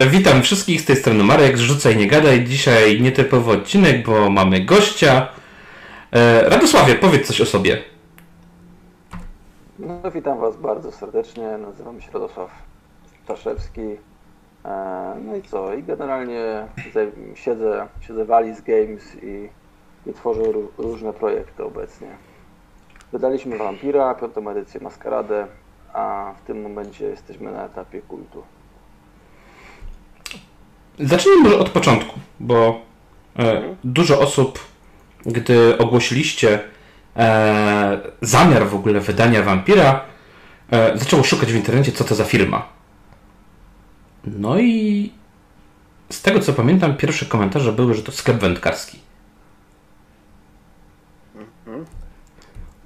Witam wszystkich, z tej strony Marek, zrzucaj nie gadaj. Dzisiaj nietypowy odcinek, bo mamy gościa. E, Radosławie, powiedz coś o sobie. No, witam Was bardzo serdecznie. Nazywam się Radosław Staszewski. E, No i co? I generalnie siedzę, siedzę w Alice Games i, i tworzę ró- różne projekty obecnie. Wydaliśmy Vampira, piątą edycję Maskaradę, a w tym momencie jesteśmy na etapie kultu. Zacznijmy może od początku, bo e, dużo osób, gdy ogłosiliście e, zamiar w ogóle wydania Vampira, e, zaczęło szukać w internecie, co to za firma. No i z tego co pamiętam, pierwsze komentarze były, że to sklep wędkarski.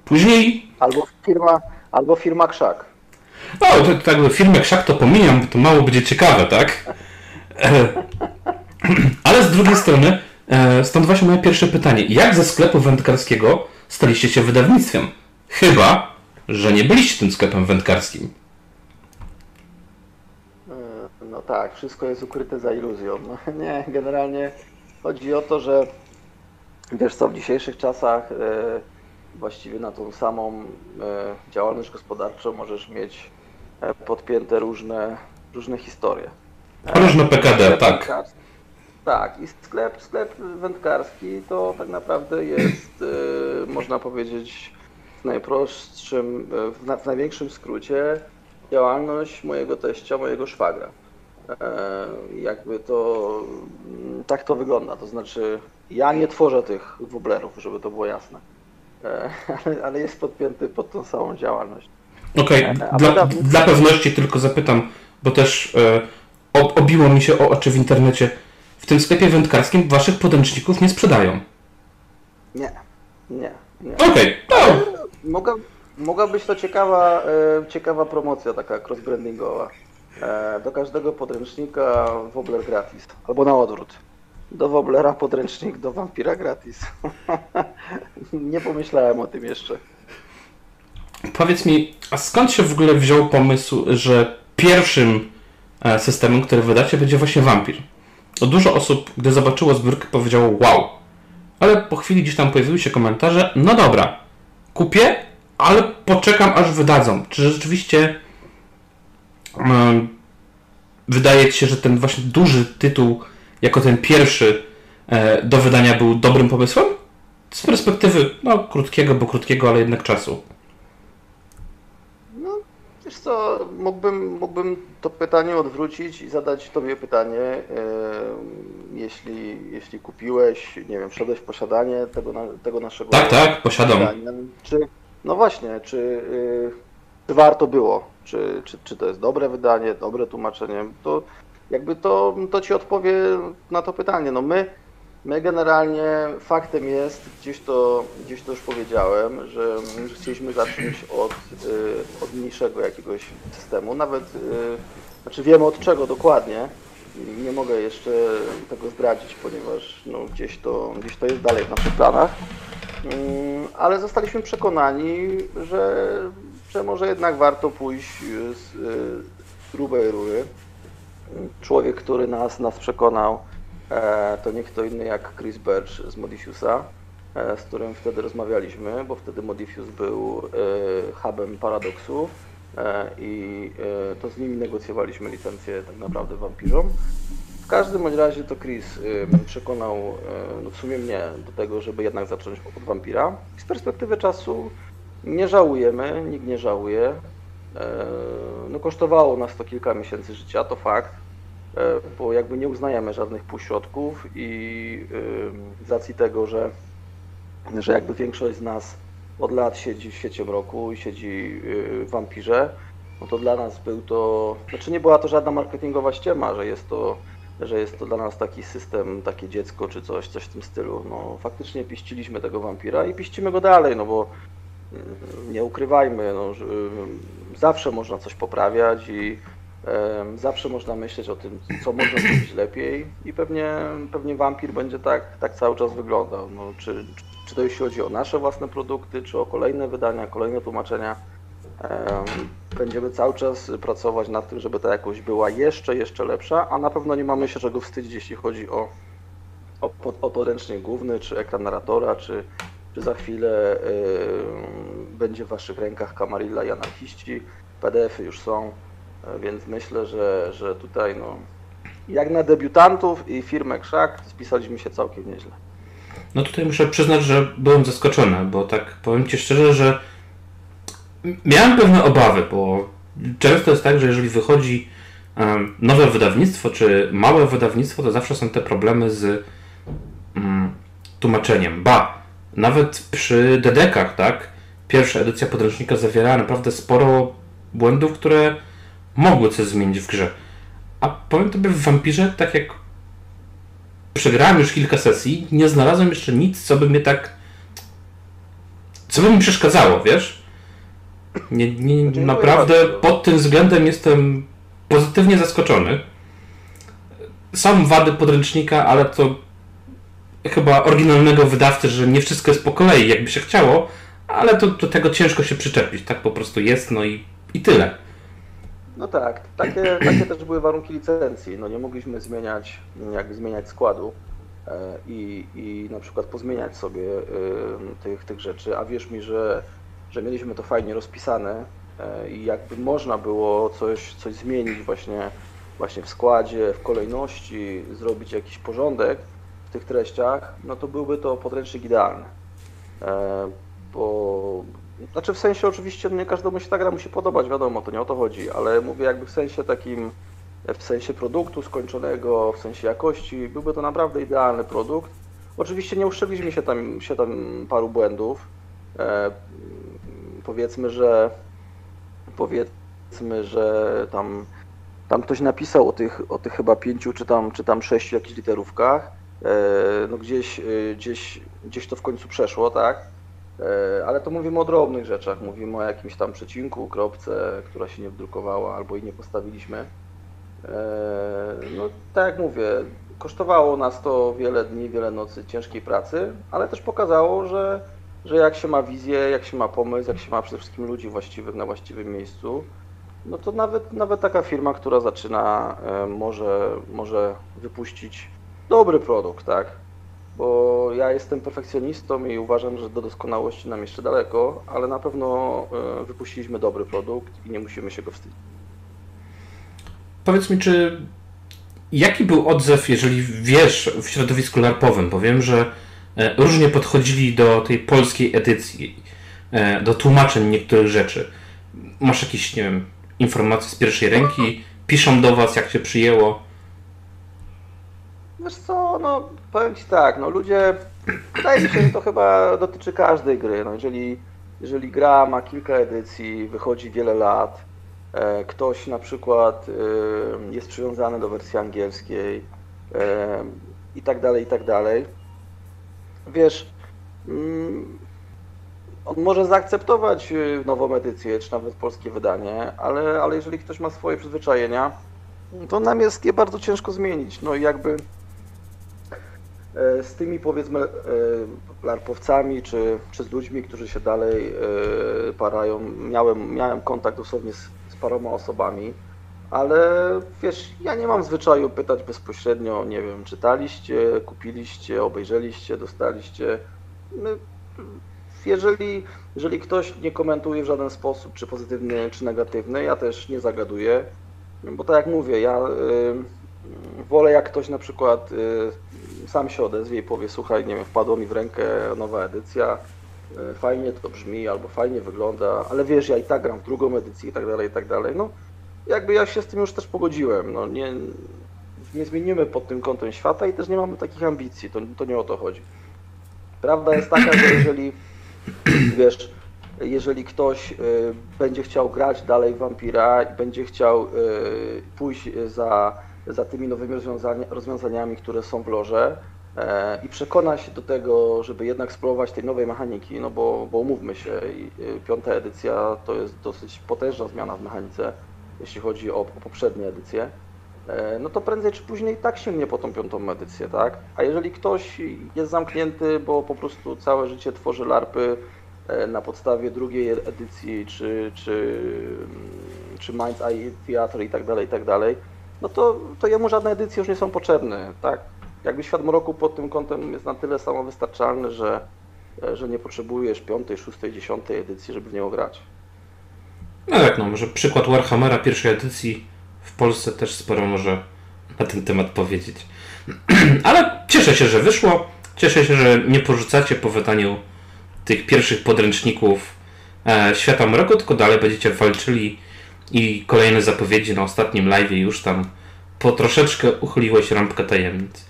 Później Albo firma, albo firma Krzak. O, to, to jakby firmę krzak to pomijam, bo to mało będzie ciekawe, tak? E, Ale z drugiej strony, e, stąd właśnie moje pierwsze pytanie. Jak ze sklepu wędkarskiego staliście się wydawnictwem? Chyba, że nie byliście tym sklepem wędkarskim. E, No tak, wszystko jest ukryte za iluzją. No, nie, generalnie chodzi o to, że wiesz co, w dzisiejszych czasach właściwie na tą samą działalność gospodarczą możesz mieć podpięte różne, różne historie. Różne PKD, Sklep tak. wędkarski- Tak, i sklep, sklep wędkarski to tak naprawdę jest, e, można powiedzieć, w najprostszym, e, w, na, największym skrócie działalność mojego teścia, mojego szwagra. E, jakby to, mm, tak to wygląda, to znaczy ja nie tworzę tych woblerów, żeby to było jasne, e, ale, ale jest podpięty pod tą samą działalność. Okej, A dla, wydawnictwo- dla pewności tylko zapytam, bo też e, obiło mi się o oczy w internecie. W tym sklepie wędkarskim waszych podręczników nie sprzedają. Nie, nie, nie. Okej, no. Mogła, mogła być to ciekawa, e, ciekawa promocja, taka cross-brandingowa. E, do każdego podręcznika Wobbler gratis, albo na odwrót. Do Wobblera podręcznik, do Vampira gratis. Nie pomyślałem o tym jeszcze. Powiedz mi, a skąd się w ogóle wziął pomysł, że pierwszym systemem, który wydacie, będzie właśnie Vampir? Dużo osób, gdy zobaczyło zbiórkę, powiedziało wow. Ale po chwili gdzieś tam pojawiły się komentarze, no dobra, kupię, ale poczekam aż wydadzą. Czy rzeczywiście em, wydaje ci się, że ten właśnie duży tytuł, jako ten pierwszy e, do wydania był dobrym pomysłem? Z perspektywy, no, krótkiego, bo krótkiego, ale jednak czasu. Wiesz co, mógłbym, mógłbym to pytanie odwrócić i zadać Tobie pytanie, jeśli, jeśli kupiłeś, nie wiem, wszedłeś w posiadanie tego, tego naszego Tak, tak, posiadam. czy, no właśnie, czy, y, czy warto było, czy, czy, czy to jest dobre wydanie, dobre tłumaczenie, to jakby to, to Ci odpowie na to pytanie. No my, my generalnie faktem jest, gdzieś to, gdzieś to już powiedziałem, że, chcieliśmy zacząć od, y, od mniejszego jakiegoś systemu, nawet, y, znaczy wiemy od czego dokładnie, nie mogę jeszcze tego zdradzić, ponieważ no, gdzieś, to, gdzieś to jest dalej w naszych planach. Mm, Ale zostaliśmy przekonani, że, że może jednak warto pójść z y, grubej rury. Człowiek, który nas, nas przekonał, to nie kto inny jak Chris Birch z Modifiusa, e, z którym wtedy rozmawialiśmy, bo wtedy Modifius był e, hubem Paradoxu e, i e, to z nimi negocjowaliśmy licencję tak naprawdę wampirzom. W każdym razie to Chris przekonał no w sumie mnie do tego, żeby jednak zacząć od wampira. I z perspektywy czasu nie żałujemy, nikt nie żałuje. E, No kosztowało nas to kilka miesięcy życia, to fakt, e, bo jakby nie uznajemy żadnych półśrodków i y, z racji tego, że, że jakby większość z nas od lat siedzi w świecie mroku i siedzi y, w wampirze, no to dla nas był to, znaczy nie była to żadna marketingowa ściema, że jest to że jest to dla nas taki system, takie dziecko czy coś, coś w tym stylu. No, faktycznie piściliśmy tego wampira i piścimy go dalej, no bo mm, nie ukrywajmy, no, że zawsze można coś poprawiać i zawsze można myśleć o tym, co można zrobić lepiej i pewnie, pewnie wampir będzie tak, tak cały czas wyglądał. No, czy, czy to jeśli chodzi o nasze własne produkty, czy o kolejne wydania, kolejne tłumaczenia. Będziemy cały czas pracować nad tym, żeby ta jakość była jeszcze, jeszcze lepsza, a na pewno nie mamy się czego wstydzić, jeśli chodzi o, o, o podręcznik główny, czy ekran narratora, czy, czy za chwilę yy, będzie w Waszych rękach Kamarilla i Anarchiści. PDF-y już są, więc myślę, że, że tutaj no, jak na debiutantów i firmę Krzak spisaliśmy się całkiem nieźle. No tutaj muszę przyznać, że byłem zaskoczony, bo tak powiem Ci szczerze, że miałem pewne obawy, bo często jest tak, że jeżeli wychodzi nowe wydawnictwo, czy małe wydawnictwo, to zawsze są te problemy z mm, tłumaczeniem. Ba, nawet przy dedekach, tak, pierwsza edycja podręcznika zawierała naprawdę sporo błędów, które mogły coś zmienić w grze. A powiem Tobie, w Vampirze, tak jak przegrałem już kilka sesji, nie znalazłem jeszcze nic, co by mnie tak. co by mi przeszkadzało, wiesz? Nie, nie, znaczy, naprawdę pod tym względem jestem pozytywnie zaskoczony. Są wady podręcznika, ale to chyba oryginalnego wydawcy, że nie wszystko jest po kolei, jakby się chciało, ale to do tego ciężko się przyczepić. Tak po prostu jest, no i, i tyle. No tak, takie, takie też były warunki licencji. No nie mogliśmy zmieniać, jakby zmieniać składu e, i, i na przykład pozmieniać sobie e, tych, tych rzeczy, a wierz mi, że, że mieliśmy to fajnie rozpisane e, i jakby można było coś, coś zmienić właśnie, właśnie w składzie, w kolejności, zrobić jakiś porządek w tych treściach, no to byłby to podręcznik idealny. Bo znaczy w sensie oczywiście nie każdemu się ta gra musi podobać, wiadomo, to nie o to chodzi, ale mówię jakby w sensie takim, w sensie produktu skończonego, w sensie jakości, byłby to naprawdę idealny produkt. Oczywiście nie uszczęgliśmy się tam, się tam paru błędów. E, powiedzmy, że powiedzmy, że tam, tam ktoś napisał o tych, o tych chyba pięciu czy tam, czy tam sześciu jakichś literówkach. E, no gdzieś, e, gdzieś, gdzieś to w końcu przeszło, tak? E, ale to mówimy o drobnych rzeczach, mówimy o jakimś tam przecinku, kropce, która się nie wdrukowała albo i nie postawiliśmy. E, no tak jak mówię, kosztowało nas to wiele dni, wiele nocy ciężkiej pracy, ale też pokazało, że, że jak się ma wizję, jak się ma pomysł, jak się ma przede wszystkim ludzi właściwych na właściwym miejscu, no to nawet, nawet taka firma, która zaczyna, e, może, może wypuścić dobry produkt, tak? Bo ja jestem perfekcjonistą i uważam, że do doskonałości nam jeszcze daleko, ale na pewno e, wypuściliśmy dobry produkt i nie musimy się go wstydzić. Powiedz mi, czy jaki był odzew, jeżeli wiesz, w środowisku larpowym? Bo wiem, że e, różnie podchodzili do tej polskiej edycji, e, do tłumaczeń niektórych rzeczy. Masz jakieś, nie wiem, informacje z pierwszej ręki? Piszą do Was, jak się przyjęło? Wiesz co, no powiem Ci tak, no ludzie, wydaje mi się, że to chyba dotyczy każdej gry. No jeżeli, jeżeli gra ma kilka edycji, wychodzi wiele lat, e, ktoś na przykład e, jest przywiązany do wersji angielskiej e, i tak dalej, i tak dalej, wiesz, mm, on może zaakceptować nową edycję, czy nawet polskie wydanie, ale, ale jeżeli ktoś ma swoje przyzwyczajenia, to nam jest je bardzo ciężko zmienić. No i jakby z tymi powiedzmy e, larpowcami, czy, czy z ludźmi, którzy się dalej e, parają, miałem, miałem kontakt dosłownie z, z paroma osobami, ale wiesz, ja nie mam zwyczaju pytać bezpośrednio, nie wiem, czytaliście, kupiliście, obejrzeliście, dostaliście. Jeżeli, jeżeli ktoś nie komentuje w żaden sposób, czy pozytywny, czy negatywny, ja też nie zagaduję, bo tak jak mówię, ja wolę jak ktoś na przykład sam się odezwie i powie, słuchaj, nie wiem, wpadło mi w rękę nowa edycja, e, fajnie to brzmi, albo fajnie wygląda, ale wiesz, ja i tak gram w drugą edycję i tak dalej, i tak dalej. No, jakby ja się z tym już też pogodziłem. No, nie, nie zmienimy pod tym kątem świata i też nie mamy takich ambicji, to, to nie o to chodzi. Prawda jest taka, że jeżeli, wiesz, jeżeli ktoś y, będzie chciał grać dalej w Vampira i będzie chciał y, pójść za za tymi nowymi rozwiązania, rozwiązaniami, które są w loże e, i przekona się do tego, żeby jednak spróbować tej nowej mechaniki, no bo, bo umówmy się, piąta edycja to jest dosyć potężna zmiana w mechanice, jeśli chodzi o, o poprzednie edycje, e, no to prędzej czy później tak sięgnie po tą piątą edycję, tak? A jeżeli ktoś jest zamknięty, bo po prostu całe życie tworzy larpy e, na podstawie drugiej edycji, czy, czy, czy Mind's Eye Theatre i tak dalej, i tak dalej, no to, to jemu żadne edycje już nie są potrzebne, tak? Jakby Świat Mroku pod tym kątem jest na tyle samowystarczalny, że, że nie potrzebujesz piątej, szóstej, dziesiątej edycji, żeby w niego grać. No tak, no może przykład Warhammera pierwszej edycji w Polsce też sporo może na ten temat powiedzieć. Ale cieszę się, że wyszło. Cieszę się, że nie porzucacie po wydaniu tych pierwszych podręczników e, Świata Mroku, tylko dalej będziecie walczyli i kolejne zapowiedzi na ostatnim live już tam po troszeczkę uchyliłeś rąbkę tajemnic.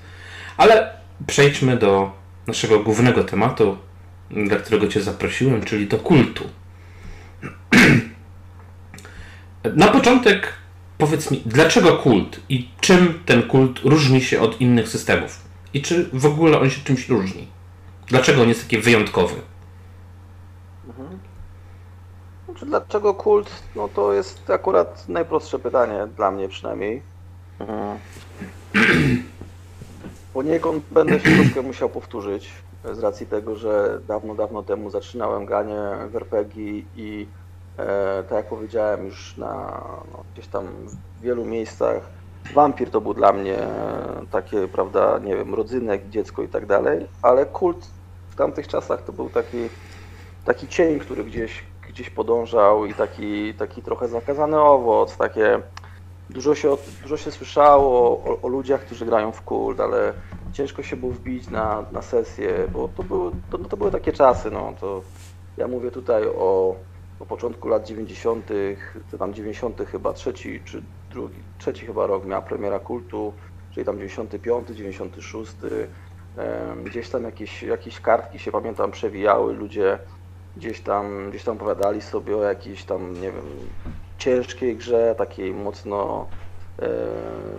Ale przejdźmy do naszego głównego tematu, dla którego Cię zaprosiłem, czyli do kultu. Na początek powiedz mi, dlaczego kult i czym ten kult różni się od innych systemów? I czy w ogóle on się czymś różni? Dlaczego on jest taki wyjątkowy? Mhm. Znaczy, dlaczego kult? No to jest akurat najprostsze pytanie, dla mnie przynajmniej. Mhm. Poniekąd będę się troszkę musiał powtórzyć z racji tego, że dawno, dawno temu zaczynałem granie w RPG i e, tak jak powiedziałem już na no, gdzieś tam w wielu miejscach, wampir to był dla mnie takie, prawda, nie wiem, rodzynek, dziecko i tak dalej, ale kult w tamtych czasach to był taki, taki cień, który gdzieś, gdzieś podążał i taki, taki trochę zakazany owoc, takie dużo się, dużo się słyszało o, o ludziach, którzy grają w kult, ale ciężko się było wbić na, na sesję, bo to były, to, no to były takie czasy, no to ja mówię tutaj o, o początku lat 90., to tam 90 chyba, trzeci czy drugi, trzeci chyba rok miała premiera kultu, czyli tam 95, 96, gdzieś tam jakieś, jakieś kartki się pamiętam przewijały, ludzie gdzieś tam, gdzieś tam opowiadali sobie o jakiejś tam, nie wiem, ciężkiej grze, takiej mocno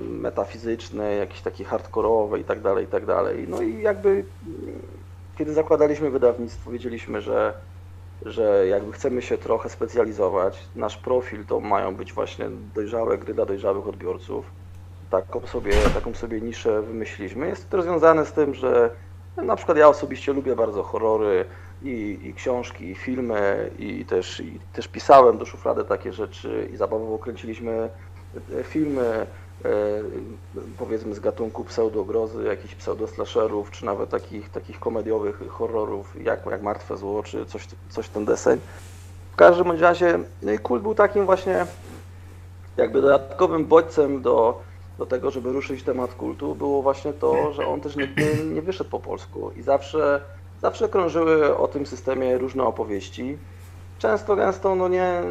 metafizycznej, jakiejś takiej hardkorowej i tak dalej, i tak dalej. No i jakby kiedy zakładaliśmy wydawnictwo, wiedzieliśmy, że, że jakby chcemy się trochę specjalizować. Nasz profil to mają być właśnie dojrzałe gry dla dojrzałych odbiorców. Taką sobie, taką sobie niszę wymyśliliśmy. Jest to rozwiązane z tym, że na przykład ja osobiście lubię bardzo horrory i, i książki, i filmy, i też, i też pisałem do szuflady takie rzeczy i zabawowo kręciliśmy filmy, e, powiedzmy z gatunku pseudogrozy, jakichś pseudoslasherów, czy nawet takich, takich komediowych horrorów, jak, jak Martwe Zło, czy coś, coś ten deseń. W każdym razie no kult był takim właśnie jakby dodatkowym bodźcem do, do tego, żeby ruszyć temat kultu, było właśnie to, że on też nigdy nie wyszedł po polsku i zawsze, zawsze krążyły o tym systemie różne opowieści, często gęsto no nie,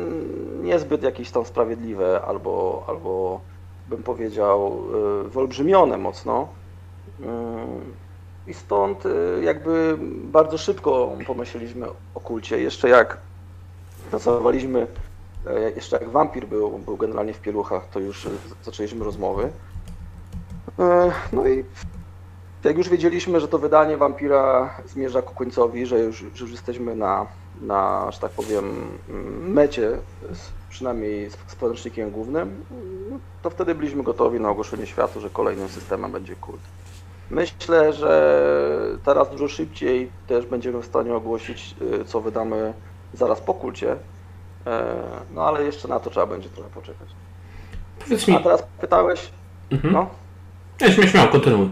niezbyt jakieś tam sprawiedliwe albo, albo bym powiedział y, wyolbrzymione mocno. Y, I stąd y, jakby bardzo szybko pomyśleliśmy o kulcie. Jeszcze jak pracowaliśmy, jeszcze jak wampir był, był generalnie w pieluchach, to już zaczęliśmy rozmowy. No i jak już wiedzieliśmy, że to wydanie wampira zmierza ku końcowi, że już, że już jesteśmy na, na, że tak powiem, mecie, przynajmniej z podręcznikiem głównym, to wtedy byliśmy gotowi na ogłoszenie światu, że kolejnym systemem będzie kult. Myślę, że teraz dużo szybciej też będziemy w stanie ogłosić, y, co wydamy zaraz po kulcie, e, no ale jeszcze na to trzeba będzie trochę poczekać. Powiedz mi... A teraz pytałeś, mhm. no? Ja się śmiał, kontynuuj.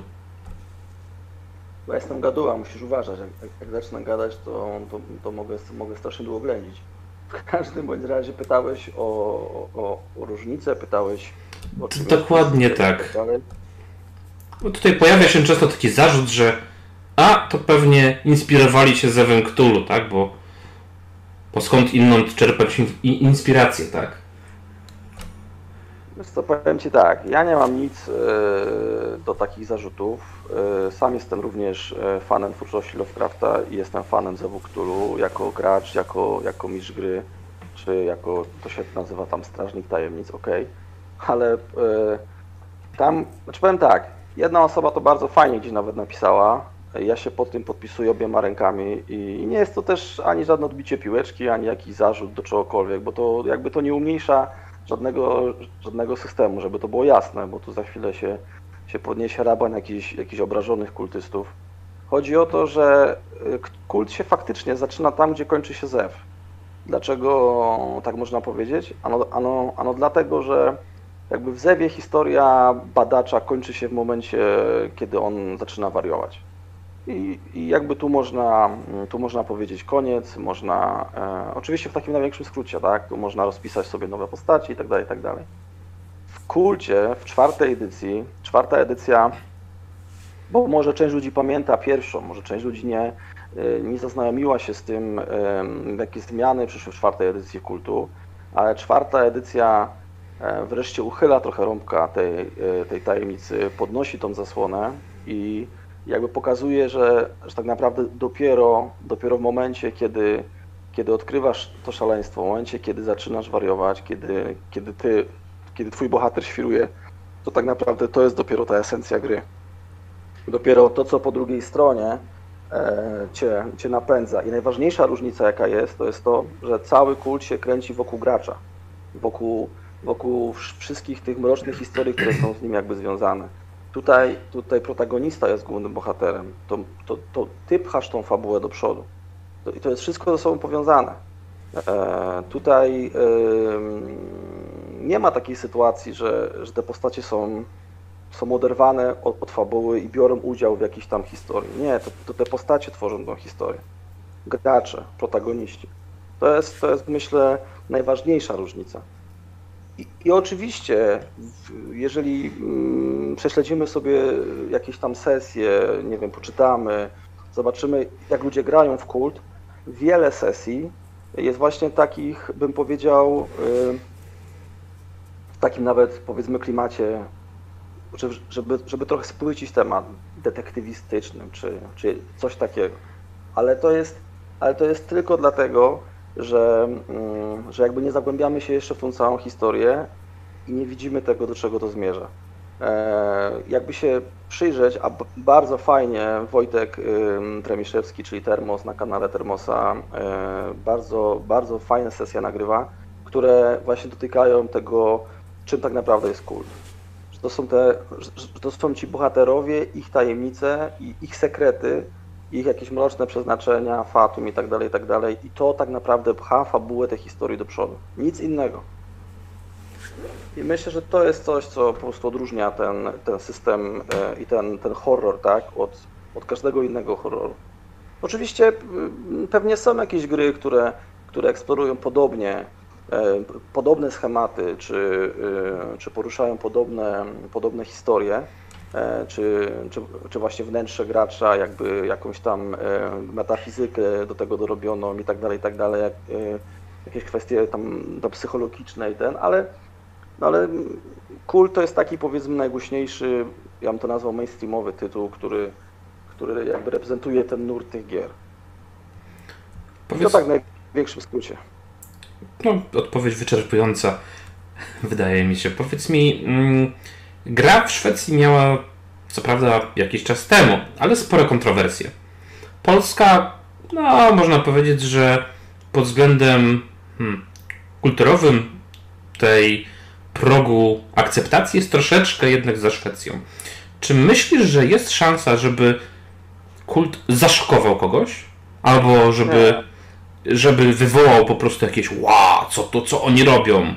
Bo ja jestem gaduła, musisz uważać. Jak, jak zacznę gadać, to, to, to, mogę, mogę strasznie długo ględzić. W każdym bądź razie pytałeś o, o, o różnicę, pytałeś o Dokładnie tak. tak Bo tutaj pojawia się często taki zarzut, że a, to pewnie inspirowali się z Cthulhu, tak? Bo, bo skąd inną czerpać inspirację, tak? Wiesz co, powiem Ci tak, ja nie mam nic e, do takich zarzutów. E, sam jestem również e, fanem twórczości Lovecrafta i jestem fanem Zewu Cthulhu jako gracz, jako, jako mistrz gry, czy jako, to się nazywa tam Strażnik Tajemnic, ok. Ale tam, znaczy powiem tak, jedna osoba to bardzo fajnie gdzieś nawet napisała, ja się pod tym podpisuję obiema rękami i nie jest to też ani żadne odbicie piłeczki, ani jakiś zarzut do czegokolwiek, bo to jakby to nie umniejsza żadnego, żadnego systemu, żeby to było jasne, bo tu za chwilę się, się podniesie raban jakichś, jakichś obrażonych kultystów. Chodzi o to, że y, kult się faktycznie zaczyna tam, gdzie kończy się zew. Dlaczego tak można powiedzieć? Ano, ano, ano dlatego, że jakby w zewie historia badacza kończy się w momencie, kiedy on zaczyna wariować. I, I, jakby tu można, tu można powiedzieć koniec, można, e, oczywiście w takim największym skrócie, tak, tu można rozpisać sobie nowe postaci i tak dalej, i tak. W kulcie, w czwartej edycji, czwarta edycja, bo może część ludzi pamięta pierwszą, może część ludzi nie, e, nie zaznajomiła się z tym, e, jakie zmiany przyszły w czwartej edycji kultu, ale czwarta edycja e, wreszcie uchyla trochę rąbka tej, tej tajemnicy, podnosi tą zasłonę i jakby pokazuje, że, że tak naprawdę dopiero, dopiero w momencie, kiedy, kiedy odkrywasz to szaleństwo, w momencie, kiedy zaczynasz wariować, kiedy, kiedy, ty, kiedy twój bohater świruje, to tak naprawdę to jest dopiero ta esencja gry. Dopiero to, co po drugiej stronie e, cię, cię napędza. I najważniejsza różnica, jaka jest, to jest to, że cały kult się kręci wokół gracza, wokół, wokół wszystkich tych mrocznych historii, które są z nim jakby związane. Tutaj, tutaj protagonista jest głównym bohaterem. To, to, to ty pchasz tą fabułę do przodu. To, I to jest wszystko ze sobą powiązane. E, tutaj e, nie ma takiej sytuacji, że, że te postacie są, są oderwane od, od fabuły i biorą udział w jakiejś tam historii. Nie, to, to te postacie tworzą tą historię. Gracze, protagoniści. To jest, to jest myślę, najważniejsza różnica. I, I, oczywiście, jeżeli mm, prześledzimy sobie jakieś tam sesje, nie wiem, poczytamy, zobaczymy, jak ludzie grają w kult, wiele sesji jest właśnie takich, bym powiedział, y, w takim nawet powiedzmy klimacie, żeby, żeby trochę spłycić temat detektywistycznym, czy, czy coś takiego. Ale to jest, ale to jest tylko dlatego, że, mm, że jakby nie zagłębiamy się jeszcze w tą całą historię i nie widzimy tego, do czego to zmierza. E, jakby się przyjrzeć, a bardzo fajnie Wojtek Tremiszewski, czyli Termos na kanale Termosa, e, bardzo, bardzo fajne sesje nagrywa, które właśnie dotykają tego, czym tak naprawdę jest kult. Że to są, te, że to są ci bohaterowie, ich tajemnice i ich sekrety, ich jakieś mroczne przeznaczenia, fatum i tak dalej, i tak dalej. I to tak naprawdę pcha fabułę tej historii do przodu. Nic innego. I myślę, że to jest coś, co po prostu odróżnia ten, ten system e, i ten, ten horror, tak, od, od każdego innego horroru. Oczywiście pewnie są jakieś gry, które, które eksplorują podobnie, e, podobne schematy, czy, e, czy poruszają podobne, podobne historie, czy, czy, czy właśnie wnętrze gracza, jakby jakąś tam e, metafizykę do tego dorobioną i tak dalej, i tak dalej, e, jakieś kwestie tam do psychologiczne i ten, ale, no ale Kult to jest taki powiedzmy najgłośniejszy, ja bym to nazwał mainstreamowy tytuł, który, który jakby reprezentuje ten nurt tych gier. Powiedz... To tak w największym skrócie. No, odpowiedź wyczerpująca, wydaje mi się. Powiedz mi, mm, Gra w Szwecji miała, co prawda, jakiś czas temu, ale spore kontrowersje. Polska, no, można powiedzieć, że pod względem hmm, kulturowym tej progu akceptacji jest troszeczkę jednak za Szwecją. Czy myślisz, że jest szansa, żeby kult zaszokował kogoś? Albo żeby, żeby wywołał po prostu jakieś wow, co to, co oni robią?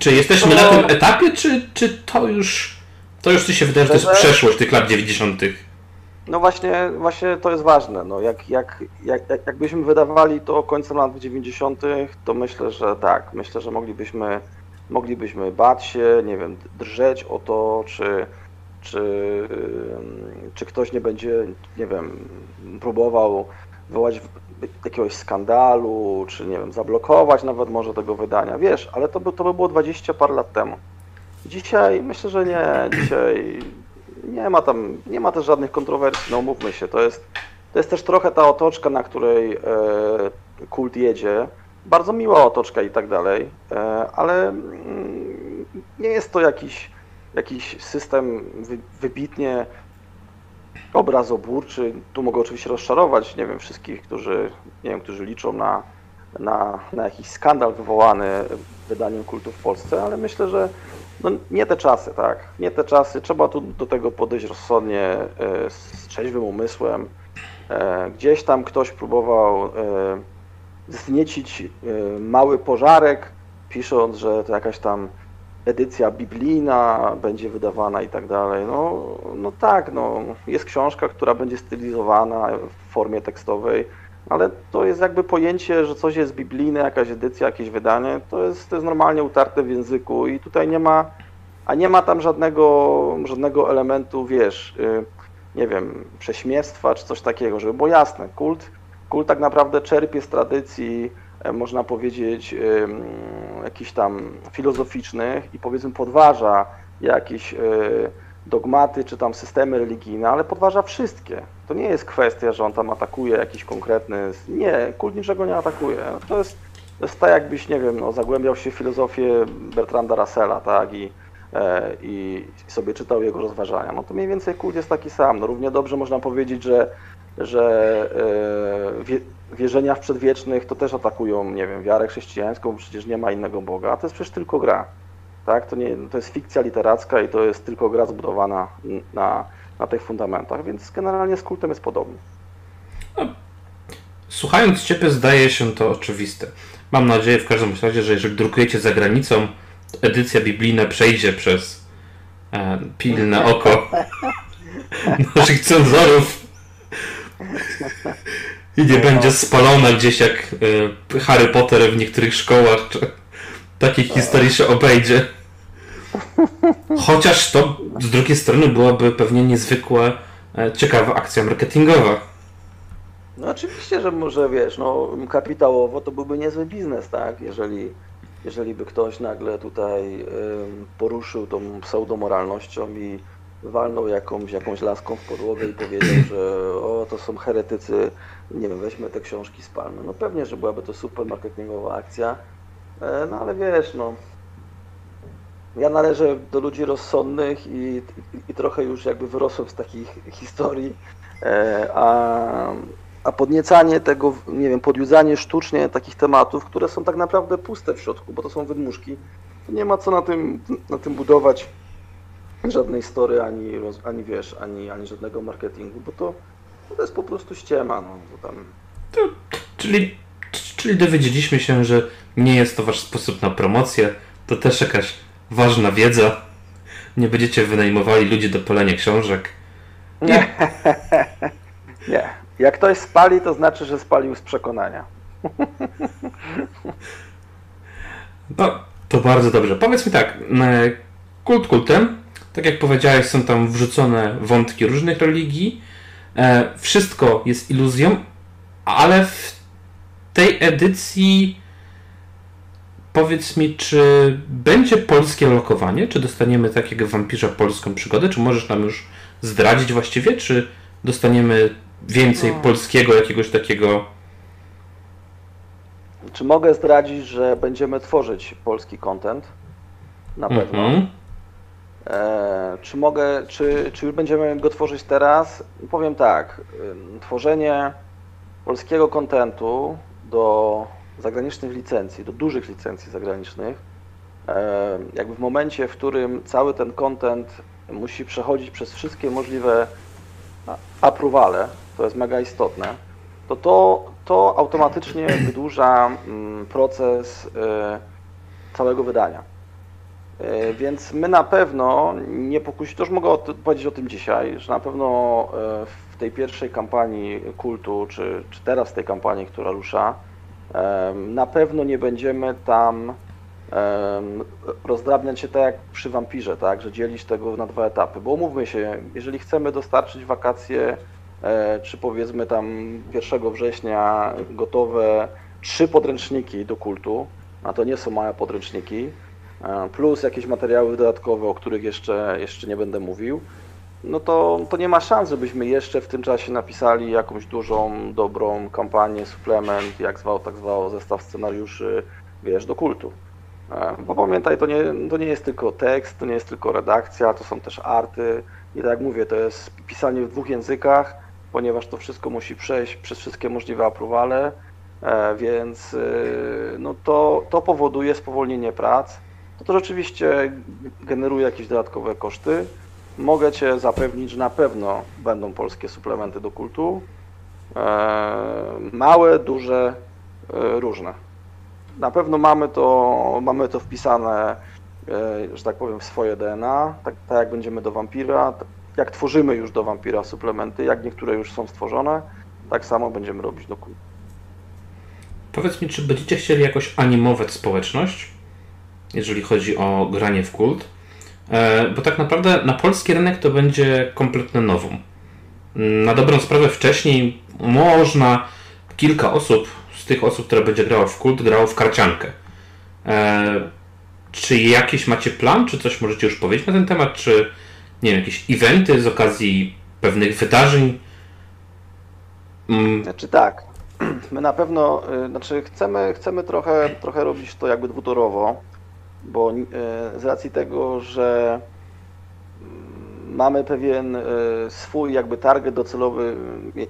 Czy jesteśmy to... na tym etapie, czy, czy to już to już ci się wydaje, że to jest przeszłość tych lat 90. No właśnie, właśnie to jest ważne. No jak, jak, jak, jakbyśmy wydawali to końcem lat 90., to myślę, że tak. Myślę, że moglibyśmy, moglibyśmy bać się, nie wiem, drżeć o to, czy, czy, czy ktoś nie będzie, nie wiem, próbował wywołać jakiegoś skandalu, czy nie wiem, zablokować nawet może tego wydania, wiesz, ale to by, to by było 20 par lat temu. Dzisiaj myślę, że nie, dzisiaj nie ma tam, nie ma też żadnych kontrowersji, no mówmy się, to jest, to jest też trochę ta otoczka, na której e, kult jedzie, bardzo miła otoczka i tak dalej, e, ale mm, nie jest to jakiś, jakiś system wy, wybitnie obrazoburczy. Tu mogę oczywiście rozczarować, nie wiem, wszystkich, którzy, nie wiem, którzy liczą na, na, na jakiś skandal wywołany wydaniem kultu w Polsce, ale myślę, że no nie te czasy, tak, nie te czasy, trzeba tu do tego podejść rozsądnie, e, z trzeźwym umysłem. E, gdzieś tam ktoś próbował e, zniecić mały pożarek, pisząc, że to jakaś tam edycja biblijna będzie wydawana i tak dalej. No, no tak, no, jest książka, która będzie stylizowana w formie tekstowej, ale to jest jakby pojęcie, że coś jest biblijne, jakaś edycja, jakieś wydanie, to jest, to jest normalnie utarte w języku i tutaj nie ma, a nie ma tam żadnego, żadnego elementu, wiesz, y, nie wiem, prześmiestwa czy coś takiego, żeby było jasne, kult, kult tak naprawdę czerpie z tradycji, można powiedzieć, jakichś tam filozoficznych i powiedzmy podważa jakieś e, dogmaty czy tam systemy religijne, ale podważa wszystkie. To nie jest kwestia, że on tam atakuje jakiś konkretny. Nie, kult niczego nie atakuje. To jest, to jest tak, jakbyś, nie wiem, no, zagłębiał się w filozofię Bertranda Russella, tak, i, e, i sobie czytał jego rozważania. No to mniej więcej kult jest taki sam. No, równie dobrze można powiedzieć, że, że e, wierzenia w przedwiecznych to też atakują, nie wiem, wiarę chrześcijańską, przecież nie ma innego Boga, a to jest przecież tylko gra. Tak? To, nie, to jest fikcja literacka i to jest tylko gra zbudowana na, na tych fundamentach, więc generalnie z kultem jest podobny. No, słuchając Ciebie zdaje się to oczywiste. Mam nadzieję w każdym razie, że jeżeli drukujecie za granicą, edycja biblijna przejdzie przez e, pilne oko naszych cenzorów i nie będzie spalona gdzieś jak e, Harry Potter w niektórych szkołach, czy takiej historii się obejdzie. Chociaż to z drugiej strony byłaby pewnie niezwykła, e, ciekawa akcja marketingowa. No oczywiście, że może wiesz, no kapitałowo to byłby niezły biznes, tak? Jeżeli, jeżeli by ktoś nagle tutaj poruszył tą pseudomoralnością i walnął jakąś, jakąś laską w podłogę i powiedział, że o, to są heretycy, nie wiem, weźmy te książki spalmy. No pewnie, że byłaby to super marketingowa akcja, e, no ale wiesz, no ja należę do ludzi rozsądnych i, i, i trochę już jakby wyrosłem z takich historii, e, a, a podniecanie tego, nie wiem, podjudzanie sztucznie takich tematów, które są tak naprawdę puste w środku, bo to są wydmuszki, to nie ma co na tym, na tym budować żadnej story, ani, ani wiesz, ani, ani żadnego marketingu, bo to, to jest po prostu ściema, no, tam... To, czyli, czyli dowiedzieliśmy się, że nie jest to wasz sposób na promocję, to też jakaś ważna wiedza. Nie będziecie wynajmowali ludzi do palenia książek. Nie. nie. Jak ktoś spali, to znaczy, że spalił z przekonania. No, to bardzo dobrze. Powiedz mi tak, e, kult kultem, tak jak powiedziałeś, są tam wrzucone wątki różnych religii. E, wszystko jest iluzją, ale w tej edycji Powiedz mi, czy będzie polskie lokowanie? Czy dostaniemy takiego wampirza polską przygodę? Czy możesz nam już zdradzić właściwie? Czy dostaniemy więcej no. polskiego jakiegoś takiego? Czy mogę zdradzić, że będziemy tworzyć polski content? Na pewno. Mm -hmm. E, czy mogę, czy, czy już będziemy go tworzyć teraz? Powiem tak. Tworzenie polskiego kontentu do zagranicznych licencji, do dużych licencji zagranicznych, e, jakby w momencie, w którym cały ten content musi przechodzić przez wszystkie możliwe appruvale, to jest mega istotne, to to, to automatycznie wydłuża mm, proces e, całego wydania. E, więc my na pewno nie pokusimy, to już mogę powiedzieć o tym dzisiaj, że na pewno w tej pierwszej kampanii kultu, czy, czy teraz tej kampanii, która rusza, na pewno nie będziemy tam rozdrabniać się tak jak przy wampirze, tak, że dzielić tego na dwa etapy, bo umówmy się, jeżeli chcemy dostarczyć wakacje, e, czy powiedzmy tam 1 września gotowe trzy podręczniki do kultu, a to nie są małe podręczniki, e, plus jakieś materiały dodatkowe, o których jeszcze, jeszcze nie będę mówił, no to, to nie ma szans, żebyśmy jeszcze w tym czasie napisali jakąś dużą, dobrą kampanię, suplement, jak zwał, tak zwał, zestaw scenariuszy, wiesz, do kultu. E, bo pamiętaj, to nie, to nie jest tylko tekst, to nie jest tylko redakcja, to są też arty. I tak jak mówię, to jest pisanie w dwóch językach, ponieważ to wszystko musi przejść przez wszystkie możliwe aprowale, e, więc e, no to, to powoduje spowolnienie prac, no to rzeczywiście generuje jakieś dodatkowe koszty. Mogę Cię zapewnić, że na pewno będą polskie suplementy do kultu. Małe, duże, różne. Na pewno mamy to, mamy to wpisane, że tak powiem, w swoje DNA, tak, tak jak będziemy do wampira, jak tworzymy już do wampira suplementy, jak niektóre już są stworzone, tak samo będziemy robić do kultu. Powiedz mi, czy będziecie chcieli jakoś animować społeczność, jeżeli chodzi o granie w kult? E, bo tak naprawdę na polski rynek to będzie kompletne nowum. Na dobrą sprawę wcześniej można kilka osób, z tych osób, które będzie grało w kult, grało w karciankę. E, czy jakiś macie plan, czy coś możecie już powiedzieć na ten temat, czy nie wiem, jakieś eventy z okazji pewnych wydarzeń? Mm. Znaczy tak, my na pewno, y, znaczy chcemy, chcemy trochę, trochę robić to jakby dwutorowo, bo y, z racji tego, że mm, mamy pewien y, swój jakby target docelowy,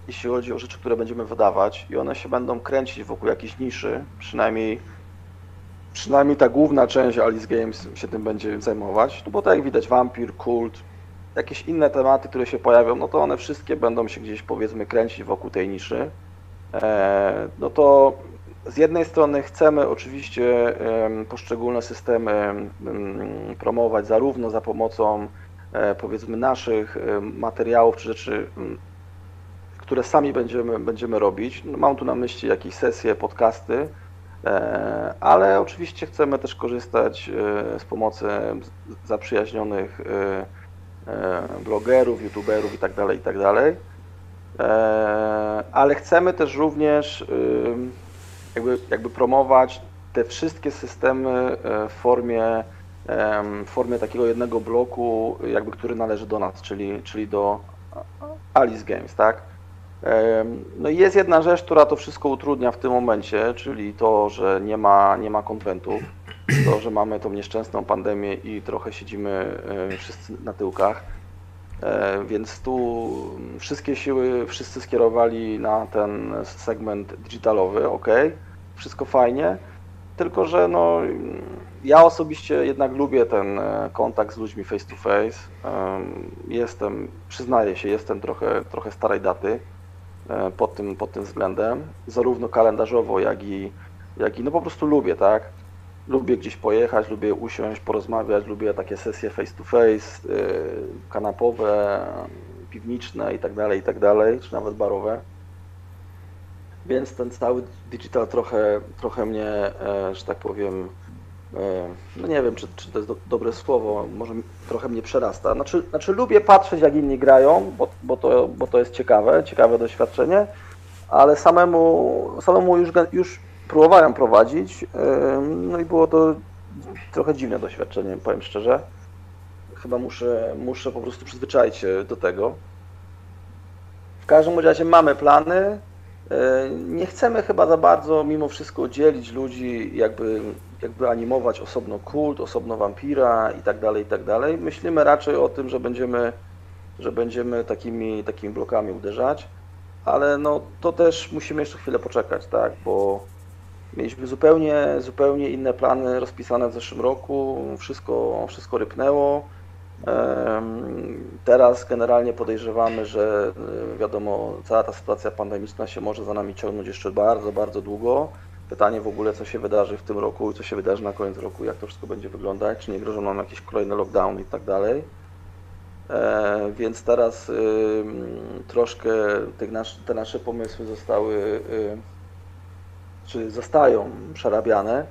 jeśli chodzi o rzeczy, które będziemy wydawać i one się będą kręcić wokół jakiejś niszy, przynajmniej przynajmniej ta główna część Alice Games się tym będzie zajmować, no bo tak jak widać Vampir, Kult, jakieś inne tematy, które się pojawią, no to one wszystkie będą się gdzieś powiedzmy kręcić wokół tej niszy. E, no to z jednej strony chcemy oczywiście poszczególne systemy promować zarówno za pomocą e, powiedzmy naszych materiałów czy rzeczy, które sami będziemy, będziemy robić. No, mam tu na myśli jakieś sesje, podcasty, e, ale oczywiście chcemy też korzystać z pomocy zaprzyjaźnionych blogerów, youtuberów itd., tak itd. Tak E, ale chcemy też również jakby, jakby promować te wszystkie systemy e, w formie, w formie takiego jednego bloku, jakby, który należy do nas, czyli, czyli do Alice Games, tak? No i jest jedna rzecz, która to wszystko utrudnia w tym momencie, czyli to, że nie ma, nie ma konwentów, to, że mamy tą nieszczęsną pandemię i trochę siedzimy e, wszyscy na tyłkach. E, więc tu wszystkie siły wszyscy skierowali na ten segment digitalowy, ok, wszystko fajnie, tylko że no, ja osobiście jednak lubię ten e, kontakt z ludźmi face to face. Jestem, przyznaję się, jestem trochę, trochę starej daty e, pod tym, pod tym względem, zarówno kalendarzowo, jak i, jak i no po prostu lubię, tak? Lubię gdzieś pojechać, lubię usiąść, porozmawiać, lubię takie sesje face to face, y, kanapowe, piwniczne i tak dalej, i tak czy nawet barowe. Więc ten cały digital trochę, trochę mnie, e, że tak powiem, e, no nie wiem, czy, czy to jest do, dobre słowo, może trochę mnie przerasta. Znaczy, znaczy lubię patrzeć, jak inni grają, bo, bo, to, bo to jest ciekawe, ciekawe doświadczenie, ale samemu, samemu już, już próbowałem prowadzić, no i było to trochę dziwne doświadczenie, powiem szczerze. Chyba muszę, muszę po prostu przyzwyczaić się do tego. W każdym razie mamy plany. Nie chcemy chyba za bardzo mimo wszystko dzielić ludzi, jakby, jakby animować osobno kult, osobno wampira i tak dalej, i tak dalej. Myślimy raczej o tym, że będziemy, że będziemy takimi, takimi blokami uderzać, ale no to też musimy jeszcze chwilę poczekać, tak, bo Mieliśmy zupełnie, zupełnie inne plany rozpisane w zeszłym roku, wszystko, wszystko rypnęło. Teraz generalnie podejrzewamy, że e, wiadomo, cała ta sytuacja pandemiczna się może za nami ciągnąć jeszcze bardzo, bardzo długo. Pytanie w ogóle, co się wydarzy w tym roku i co się wydarzy na koniec roku, jak to wszystko będzie wyglądać, czy nie grożą nam jakieś kolejne lockdowny i tak dalej. E, więc teraz troszkę te nasze pomysły zostały y, czy zostają przerabiane,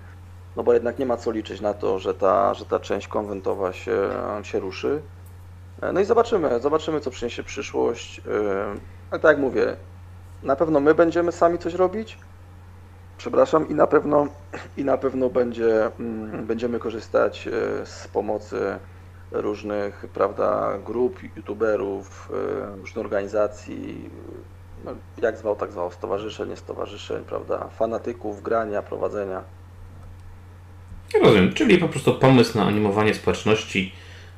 no bo jednak nie ma co liczyć na to, że ta, że ta część konwentowa się, się ruszy. No i zobaczymy, zobaczymy co przyniesie przyszłość. Ale tak jak mówię, na pewno my będziemy sami coś robić. Przepraszam, i na pewno, i na pewno będzie, mm, będziemy korzystać e, z pomocy różnych prawda, grup, youtuberów, e, różnych organizacji, no, jak zwał, tak zwał, stowarzyszeń, stowarzyszeń, prawda, fanatyków, grania, prowadzenia. Rozumiem, czyli po prostu pomysł na animowanie społeczności,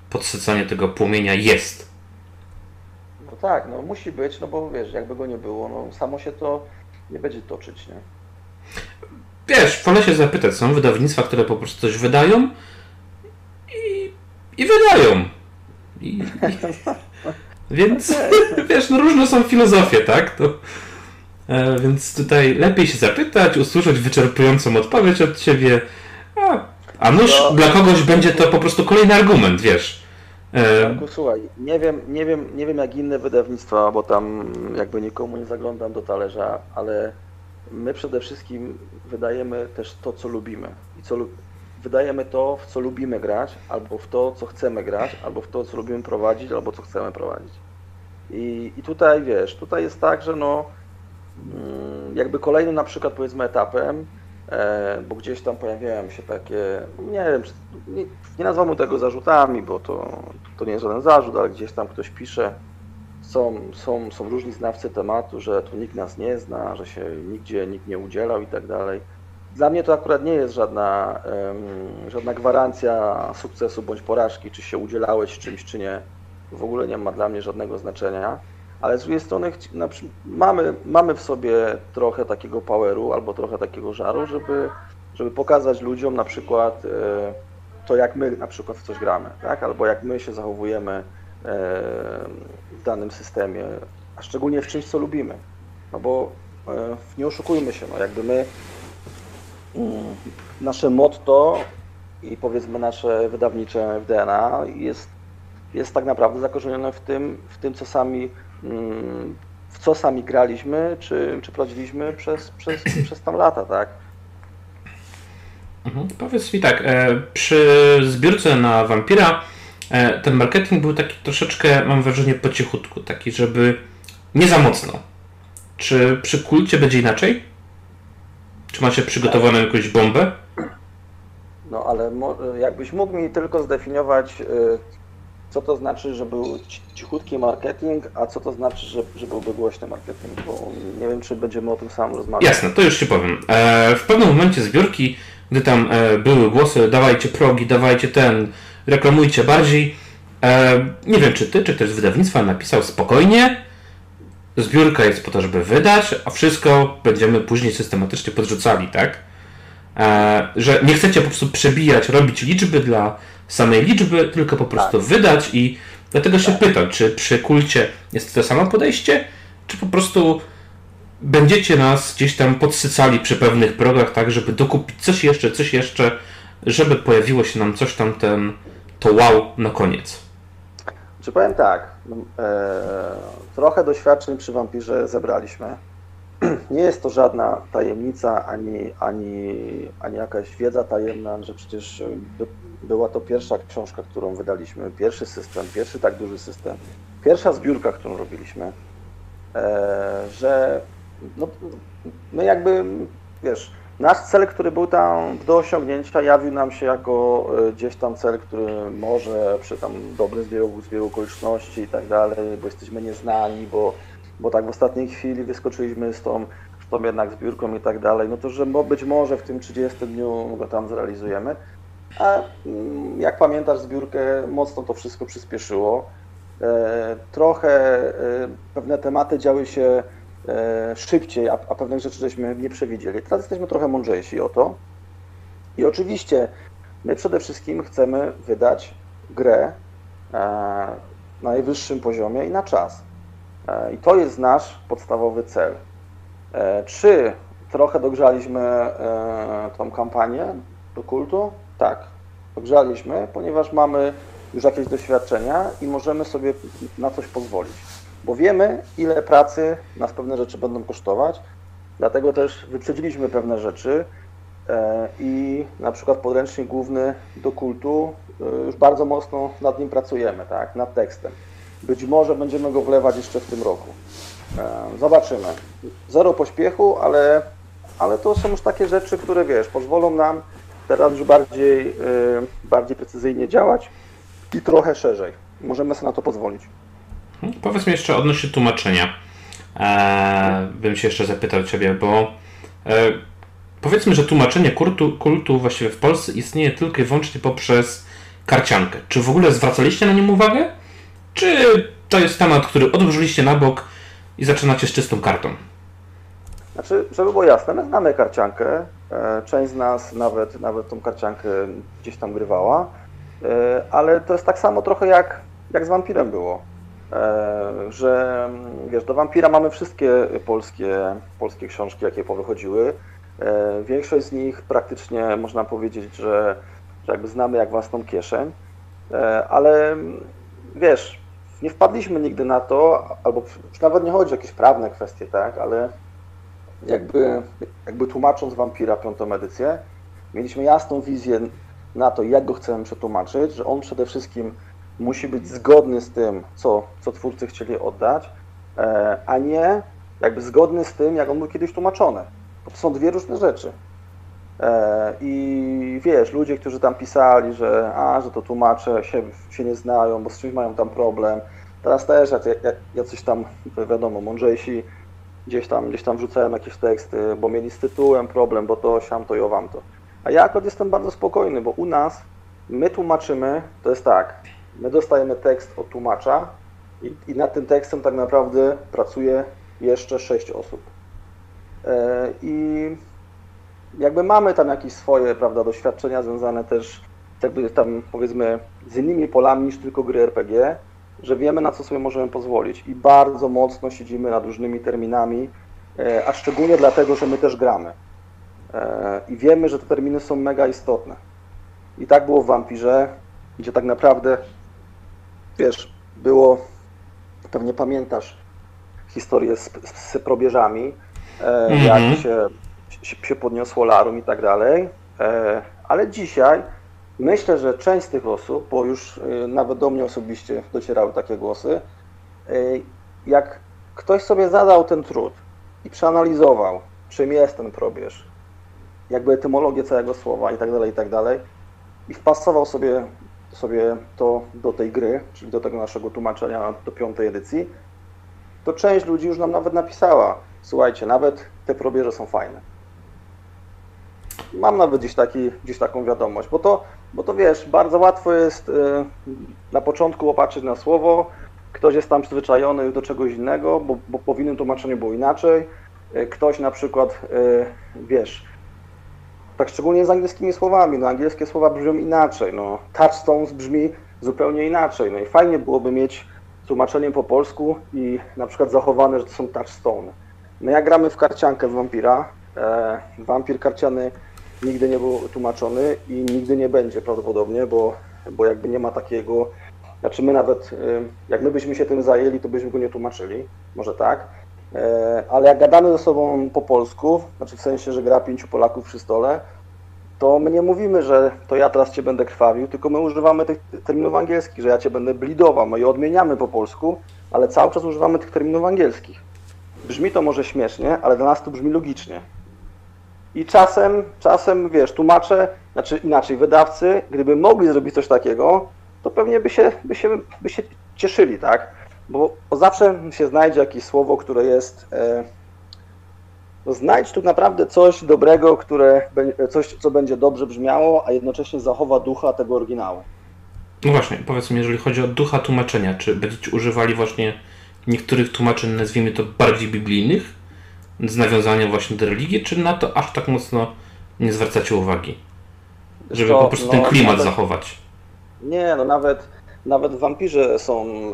podsycanie tego płomienia jest. No tak, no musi być, no bo wiesz, jakby go nie było, no samo się to nie będzie toczyć, nie? Wiesz, wolę się zapytać, są wydawnictwa, które po prostu coś wydają, i wydają. I, i, więc wiesz, no różne są filozofie, tak? To, e, więc tutaj lepiej się zapytać, usłyszeć wyczerpującą odpowiedź od ciebie. A, a nuż no. dla kogoś będzie to po prostu kolejny argument, wiesz. E... Słuchaj, nie wiem, nie, wiem, nie wiem jak inne wydawnictwa, bo tam jakby nikomu nie zaglądam do talerza, ale my przede wszystkim wydajemy też to, co lubimy. I co wydajemy to, w co lubimy grać, albo w to, co chcemy grać, albo w to, co lubimy prowadzić, albo co chcemy prowadzić. I, i tutaj wiesz, tutaj jest tak, że no mm, jakby kolejnym na przykład powiedzmy etapem, e, bo gdzieś tam pojawiają się takie, nie wiem, nie, nie nazwamy tego zarzutami, bo to, to nie jest żaden zarzut, ale gdzieś tam ktoś pisze, są, są, są różni znawcy tematu, że tu nikt nas nie zna, że się nigdzie nikt nie udzielał i tak dalej. Dla mnie to akurat nie jest żadna, żadna gwarancja sukcesu bądź porażki, czy się udzielałeś czymś, czy nie. W ogóle nie ma dla mnie żadnego znaczenia. Ale z drugiej strony mamy, mamy w sobie trochę takiego poweru albo trochę takiego żaru, żeby, żeby pokazać ludziom na przykład e, to, jak my na przykład w coś gramy, tak? albo jak my się zachowujemy e, w danym systemie, a szczególnie w czymś, co lubimy. No bo e, nie oszukujmy się, no jakby my nasze motto i powiedzmy nasze wydawnicze w DNA jest, jest tak naprawdę zakorzenione w tym, w tym co sami, mm, w co sami graliśmy, czy, czy prowadziliśmy przez, przez, przez tam lata, tak? Mhm. Powiedz mi tak, e, przy zbiórce na Vampira e, ten marketing był taki troszeczkę, mam wrażenie, po cichutku, taki, żeby nie za mocno. Czy przy kulcie będzie inaczej? Czy macie przygotowaną jakąś bombę? No ale jakbyś mógł mi tylko zdefiniować, y, co to znaczy, że był cichutki marketing, a co to znaczy, że, że byłby głośny marketing, bo nie wiem, czy będziemy o tym samym rozmawiać. Jasne, to już Ci powiem. E, w pewnym momencie zbiórki, gdy tam e, były głosy, dawajcie progi, dawajcie ten, reklamujcie bardziej, e, nie wiem, czy Ty, czy ktoś z wydawnictwa napisał spokojnie, zbiórka jest po to, żeby wydać, a wszystko będziemy później systematycznie podrzucali, tak? E, że nie chcecie po prostu przebijać, robić liczby dla samej liczby, tylko po prostu tak. wydać i dlatego się tak. pytam, czy przy kulcie jest to samo podejście, czy po prostu będziecie nas gdzieś tam podsycali przy pewnych progach, tak, żeby dokupić coś jeszcze, coś jeszcze, żeby pojawiło się nam coś tam ten, to wow na koniec. Czy powiem tak, trochę doświadczeń przy wampirze zebraliśmy. Nie jest to żadna tajemnica ani, ani, ani jakaś wiedza tajemna, że przecież by, była to pierwsza książka, którą wydaliśmy, pierwszy system, pierwszy tak duży system, pierwsza zbiórka, którą robiliśmy, e, że no, my jakby, wiesz, Nasz cel, który był tam do osiągnięcia, jawił nam się jako e, gdzieś tam cel, który może przy tam dobrym zbiegu, zbiegu okoliczności i tak dalej, bo jesteśmy nieznani, bo, bo tak w ostatniej chwili wyskoczyliśmy z tą, z tą jednak zbiórką i tak dalej, no to że być może w tym 30 dniu go tam zrealizujemy. A mm, jak pamiętasz zbiórkę, mocno to wszystko przyspieszyło. E, trochę e, pewne tematy działy się szybciej, a, a pewnych rzeczy żeśmy nie przewidzieli. Teraz jesteśmy trochę mądrzejsi o to. I oczywiście my przede wszystkim chcemy wydać grę e, na najwyższym poziomie i na czas. E, I to jest nasz podstawowy cel. Czy trochę dogrzaliśmy tą kampanię do kultu? Tak, dogrzaliśmy, ponieważ mamy już jakieś doświadczenia i możemy sobie na coś pozwolić bo wiemy, ile pracy nas pewne rzeczy będą kosztować, dlatego też wyprzedziliśmy pewne rzeczy e, i na przykład podręcznik główny do kultu e, już bardzo mocno nad nim pracujemy, tak, nad tekstem. Być może będziemy go wlewać jeszcze w tym roku. E, zobaczymy. Zero pośpiechu, ale, ale to są już takie rzeczy, które wiesz, pozwolą nam teraz już bardziej, bardziej precyzyjnie działać i trochę szerzej. Możemy sobie na to pozwolić. Powiedz mi jeszcze odnośnie tłumaczenia. Eee, bym się jeszcze zapytał Ciebie, bo e, powiedzmy, że tłumaczenie kultu, kultu właściwie w Polsce istnieje tylko i wyłącznie poprzez karciankę. Czy w ogóle zwracaliście na nim uwagę? Czy to jest temat, który odłożyliście na bok i zaczynacie z czystą kartą? Znaczy, żeby było jasne, my znamy karciankę. E, część z nas nawet, nawet tą karciankę gdzieś tam grywała. E, ale to jest tak samo trochę jak, jak z wampirem było. E, że wiesz, do wampira mamy wszystkie polskie, polskie książki, jakie powychodziły. E, większość z nich praktycznie można powiedzieć, że, że jakby znamy jak własną kieszeń, ale wiesz, nie wpadliśmy nigdy na to, albo już nawet nie chodzi o jakieś prawne kwestie, tak, ale jakby, jakby tłumacząc wampira piątą edycję, mieliśmy jasną wizję na to, jak go chcemy przetłumaczyć, że on przede wszystkim musi być zgodny z tym, co, co twórcy chcieli oddać, e, a nie jakby zgodny z tym, jak on był kiedyś tłumaczony. To są dwie różne rzeczy. E, I wiesz, ludzie, którzy tam pisali, że a, że to tłumacze się, się nie znają, bo z czymś mają tam problem. Teraz też jacyś tam, wiadomo, mądrzejsi gdzieś tam, gdzieś tam wrzucałem jakieś teksty, bo mieli z tytułem problem, bo to, siam to i owam to. A ja akurat jestem bardzo spokojny, bo u nas my tłumaczymy, to jest tak, my dostajemy tekst od tłumacza i, i nad tym tekstem tak naprawdę pracuje jeszcze sześć osób. E, I jakby mamy tam jakieś swoje, prawda, doświadczenia związane też jakby tam powiedzmy z innymi polami niż tylko gry RPG, że wiemy na co sobie możemy pozwolić i bardzo mocno siedzimy nad różnymi terminami, e, a szczególnie dlatego, że my też gramy. E, I wiemy, że te terminy są mega istotne. I tak było w Vampirze, gdzie tak naprawdę, wiesz, było, pewnie pamiętasz historię z, z probierzami, mm -hmm. jak mhm. się, się, się podniosło larum i tak dalej. E, ale dzisiaj myślę, że część z tych osób, bo już nawet do mnie osobiście docierały takie głosy, jak ktoś sobie zadał ten trud i przeanalizował, czym jest ten probierz, jakby etymologię całego słowa i tak dalej, i tak dalej. I wpasował sobie, sobie to do tej gry, czyli do tego naszego tłumaczenia do piątej edycji, to część ludzi już nam nawet napisała, słuchajcie, nawet te probierze są fajne. Mam nawet gdzieś, taki, gdzieś taką wiadomość, bo to, bo to wiesz, bardzo łatwo jest y, na początku opatrzyć na słowo, ktoś jest tam przyzwyczajony do czegoś innego, bo, bo po innym tłumaczeniu było inaczej, y, ktoś na przykład, y, wiesz, tak szczególnie z angielskimi słowami. No, angielskie słowa brzmią inaczej. No, touchstones brzmi zupełnie inaczej. No i fajnie byłoby mieć tłumaczenie po polsku i na przykład zachowane, że to są touchstone. No jak gramy w karciankę w Vampira, e, Vampir karciany nigdy nie był tłumaczony i nigdy nie będzie prawdopodobnie, bo, bo jakby nie ma takiego, znaczy my nawet, e, jak my byśmy się tym zajęli, to byśmy go nie tłumaczyli, może tak, ale jak gadamy ze sobą po polsku, znaczy w sensie, że gra pięciu Polaków przy stole, to my nie mówimy, że to ja teraz cię będę krwawił, tylko my używamy tych terminów angielskich, że ja cię będę blidował, my je odmieniamy po polsku, ale cały czas używamy tych terminów angielskich. Brzmi to może śmiesznie, ale dla nas to brzmi logicznie. I czasem, czasem, wiesz, tłumacze, znaczy inaczej, wydawcy, gdyby mogli zrobić coś takiego, to pewnie by się, by się, by się cieszyli, tak? Bo, zawsze się znajdzie jakieś słowo, które jest. E, no znajdź tu naprawdę coś dobrego, które, coś, co będzie dobrze brzmiało, a jednocześnie zachowa ducha tego oryginału. No właśnie, powiedz mi, jeżeli chodzi o ducha tłumaczenia, czy będziecie używali właśnie niektórych tłumaczeń, nazwijmy to bardziej biblijnych, z nawiązaniem właśnie do religii, czy na to aż tak mocno nie zwracacie uwagi? Żeby po prostu no, ten klimat nawet, zachować. Nie, no nawet nawet w Wampirze są e,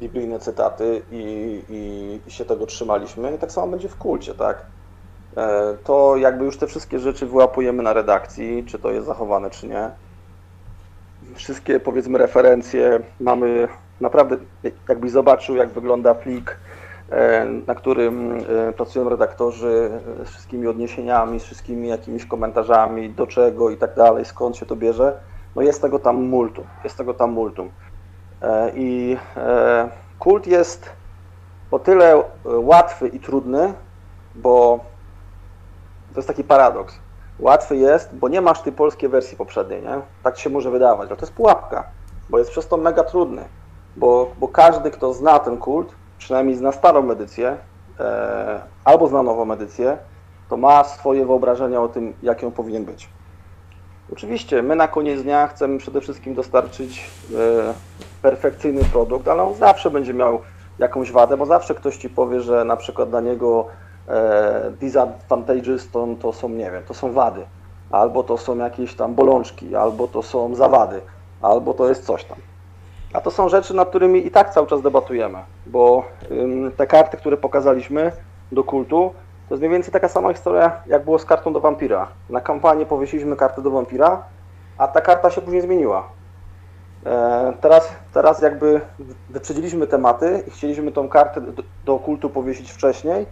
biblijne cytaty i, i, i się tego trzymaliśmy. I tak samo będzie w kulcie, tak? E, to jakby już te wszystkie rzeczy wyłapujemy na redakcji, czy to jest zachowane, czy nie. Wszystkie, powiedzmy, referencje mamy naprawdę, jakbyś zobaczył, jak wygląda plik, e, na którym pracują redaktorzy z wszystkimi odniesieniami, z wszystkimi jakimiś komentarzami, do czego i tak dalej, skąd się to bierze no jest tego tam multum, jest tego tam multum. E, I e, kult jest o tyle e, łatwy i trudny, bo to jest taki paradoks. Łatwy jest, bo nie masz tej polskiej wersji poprzedniej, nie? Tak się może wydawać, ale to jest pułapka, bo jest przez to mega trudny, bo, bo każdy, kto zna ten kult, przynajmniej zna starą edycję, e, albo zna nową edycję, to ma swoje wyobrażenia o tym, jak ją powinien być. Oczywiście, my na koniec dnia chcemy przede wszystkim dostarczyć e, perfekcyjny produkt, ale on zawsze będzie miał jakąś wadę, bo zawsze ktoś ci powie, że na przykład dla niego e, disadvantages to, to są, nie wiem, to są wady, albo to są jakieś tam bolączki, albo to są zawady. albo to jest coś tam. A to są rzeczy, nad którymi i tak cały czas debatujemy, bo te karty, które pokazaliśmy do kultu, to jest mniej więcej taka sama historia, jak było z kartą do wampira. Na kampanię powiesiliśmy kartę do wampira, a ta karta się później zmieniła. E, teraz, teraz jakby wyprzedziliśmy tematy i chcieliśmy tą kartę do, kultu powiesić wcześniej,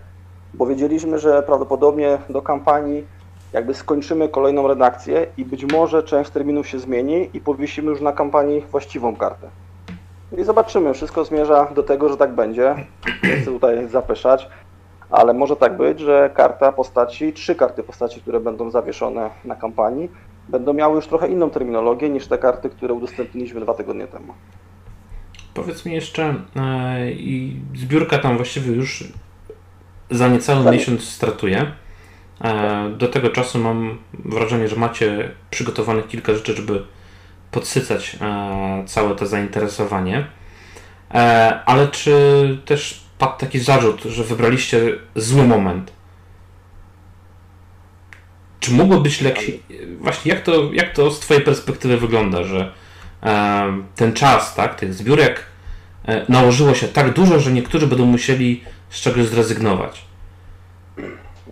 bo wiedzieliśmy, że prawdopodobnie do kampanii jakby skończymy kolejną redakcję i być może część terminów się zmieni i powiesimy już na kampanii właściwą kartę. I zobaczymy, wszystko zmierza do tego, że tak będzie. Nie chcę tutaj zapeszać, ale może tak być, że karta postaci, trzy karty postaci, które będą zawieszone na kampanii, będą miały już trochę inną terminologię niż te karty, które udostępniliśmy dwa tygodnie temu. Powiedz mi jeszcze, e, i zbiórka tam właściwie już za niecały tak. miesiąc startuje. E, do tego czasu mam wrażenie, że macie przygotowanych kilka rzeczy, żeby podsycać e, całe to zainteresowanie. E, ale czy też padł taki zarzut, że wybraliście zły moment? Czy mógłby być lepszy? Właśnie jak to, jak to z Twojej perspektywy wygląda, że ten czas, tak, tych zbiórek nałożyło się tak dużo, że niektórzy będą musieli z czegoś zrezygnować?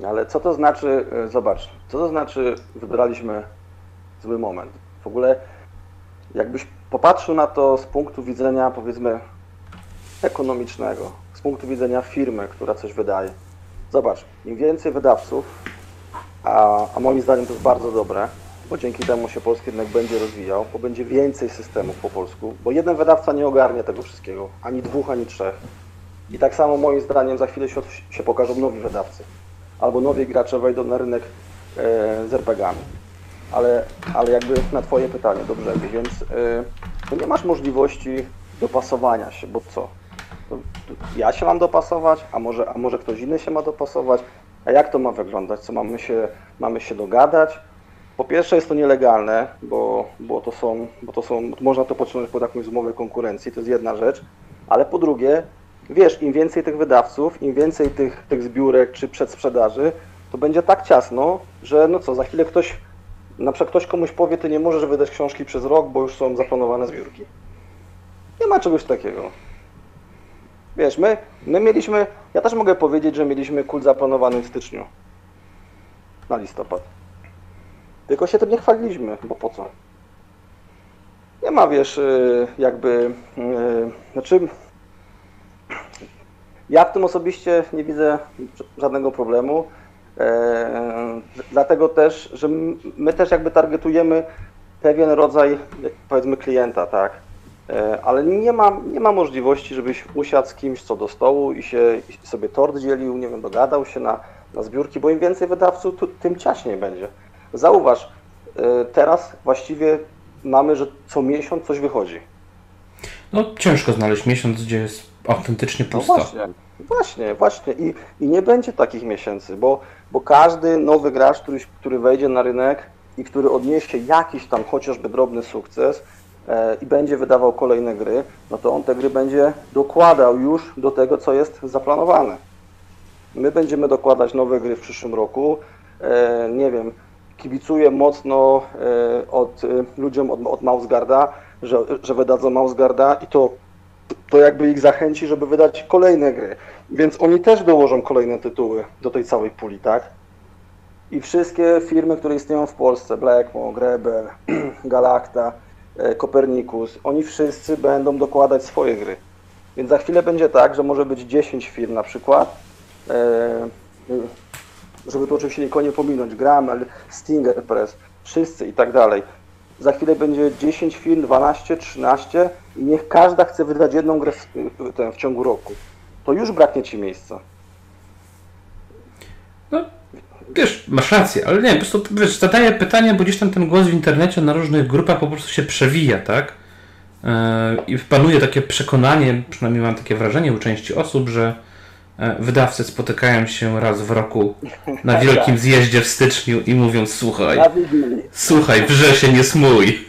Ale co to znaczy, e, zobacz, co to znaczy wybraliśmy zły moment? W ogóle jakbyś popatrzył na to z punktu widzenia powiedzmy ekonomicznego, z punktu widzenia firmy, która coś wydaje. Zobacz, im więcej wydawców, a, a moim zdaniem to jest bardzo dobre, bo dzięki temu się polski rynek będzie rozwijał, bo będzie więcej systemów po polsku, bo jeden wydawca nie ogarnie tego wszystkiego, ani dwóch, ani trzech. I tak samo moim zdaniem za chwilę się, się pokażą nowi wydawcy albo nowi gracze wejdą na rynek e, z RPGami. Ale, ale jakby na Twoje pytanie do więc no nie masz możliwości dopasowania się, bo co? Ja się mam dopasować, a może, a może ktoś inny się ma dopasować? A jak to ma wyglądać? Co mamy się, mamy się dogadać? Po pierwsze jest to nielegalne, bo, bo, to są, bo to są, można to pociągnąć pod jakąś umowę konkurencji, to jest jedna rzecz, ale po drugie wiesz, im więcej tych wydawców, im więcej tych, tych zbiórek czy przedsprzedaży, to będzie tak ciasno, że no co, za chwilę ktoś, na przykład ktoś komuś powie, ty nie możesz wydać książki przez rok, bo już są zaplanowane zbiórki. Nie ma czegoś takiego. Wiesz, my, my mieliśmy, ja też mogę powiedzieć, że mieliśmy kult zaplanowany w styczniu na listopad. Tylko się tym nie chwaliliśmy, bo po co? Nie ma, wiesz, y, jakby, y, znaczy ja w tym osobiście nie widzę żadnego problemu. E, dlatego też, że my też jakby targetujemy pewien rodzaj, powiedzmy, klienta, tak? E, ale nie ma, nie ma możliwości, żebyś usiadł z kimś co do stołu i się i sobie tort dzielił, nie wiem, dogadał się na, na zbiórki, bo im więcej wydawców, tym ciaśniej będzie. Zauważ, e, teraz właściwie mamy, że co miesiąc coś wychodzi. No ciężko znaleźć miesiąc, gdzie jest autentycznie no pusto. No właśnie, właśnie, właśnie. I, I nie będzie takich miesięcy, bo, bo każdy nowy gracz, który, który wejdzie na rynek i który odniesie jakiś tam chociażby drobny sukces i będzie wydawał kolejne gry, no to on te gry będzie dokładał już do tego, co jest zaplanowane. My będziemy dokładać nowe gry w przyszłym roku. E, nie wiem, kibicuję mocno e, od, e, ludziom od, od Mausgarda, że, że wydadzą Mausgarda i to to jakby ich zachęci, żeby wydać kolejne gry. Więc oni też dołożą kolejne tytuły do tej całej puli, tak? I wszystkie firmy, które istnieją w Polsce, Blackmo, Grebel, Galacta, Copernicus, oni wszyscy będą dokładać swoje gry. Więc za chwilę będzie tak, że może być 10 firm na przykład, e, żeby tu oczywiście nikogo nie pominąć, Gramel, Stinger Press, wszyscy i tak dalej. Za chwilę będzie 10 firm, 12, 13 i niech każda chce wydać jedną grę w, w, w ciągu roku. To już braknie Ci miejsca. No, wiesz, masz rację, ale nie, po prostu wiesz, zadaję pytanie, bo gdzieś tam ten głos w internecie na różnych grupach po prostu się przewija, tak? Yy, I panuje takie przekonanie, przynajmniej mam takie wrażenie u części osób, że e, wydawcy spotykają się raz w roku na wielkim zjeździe w styczniu i mówią słuchaj, słuchaj, wrzesień jest mój.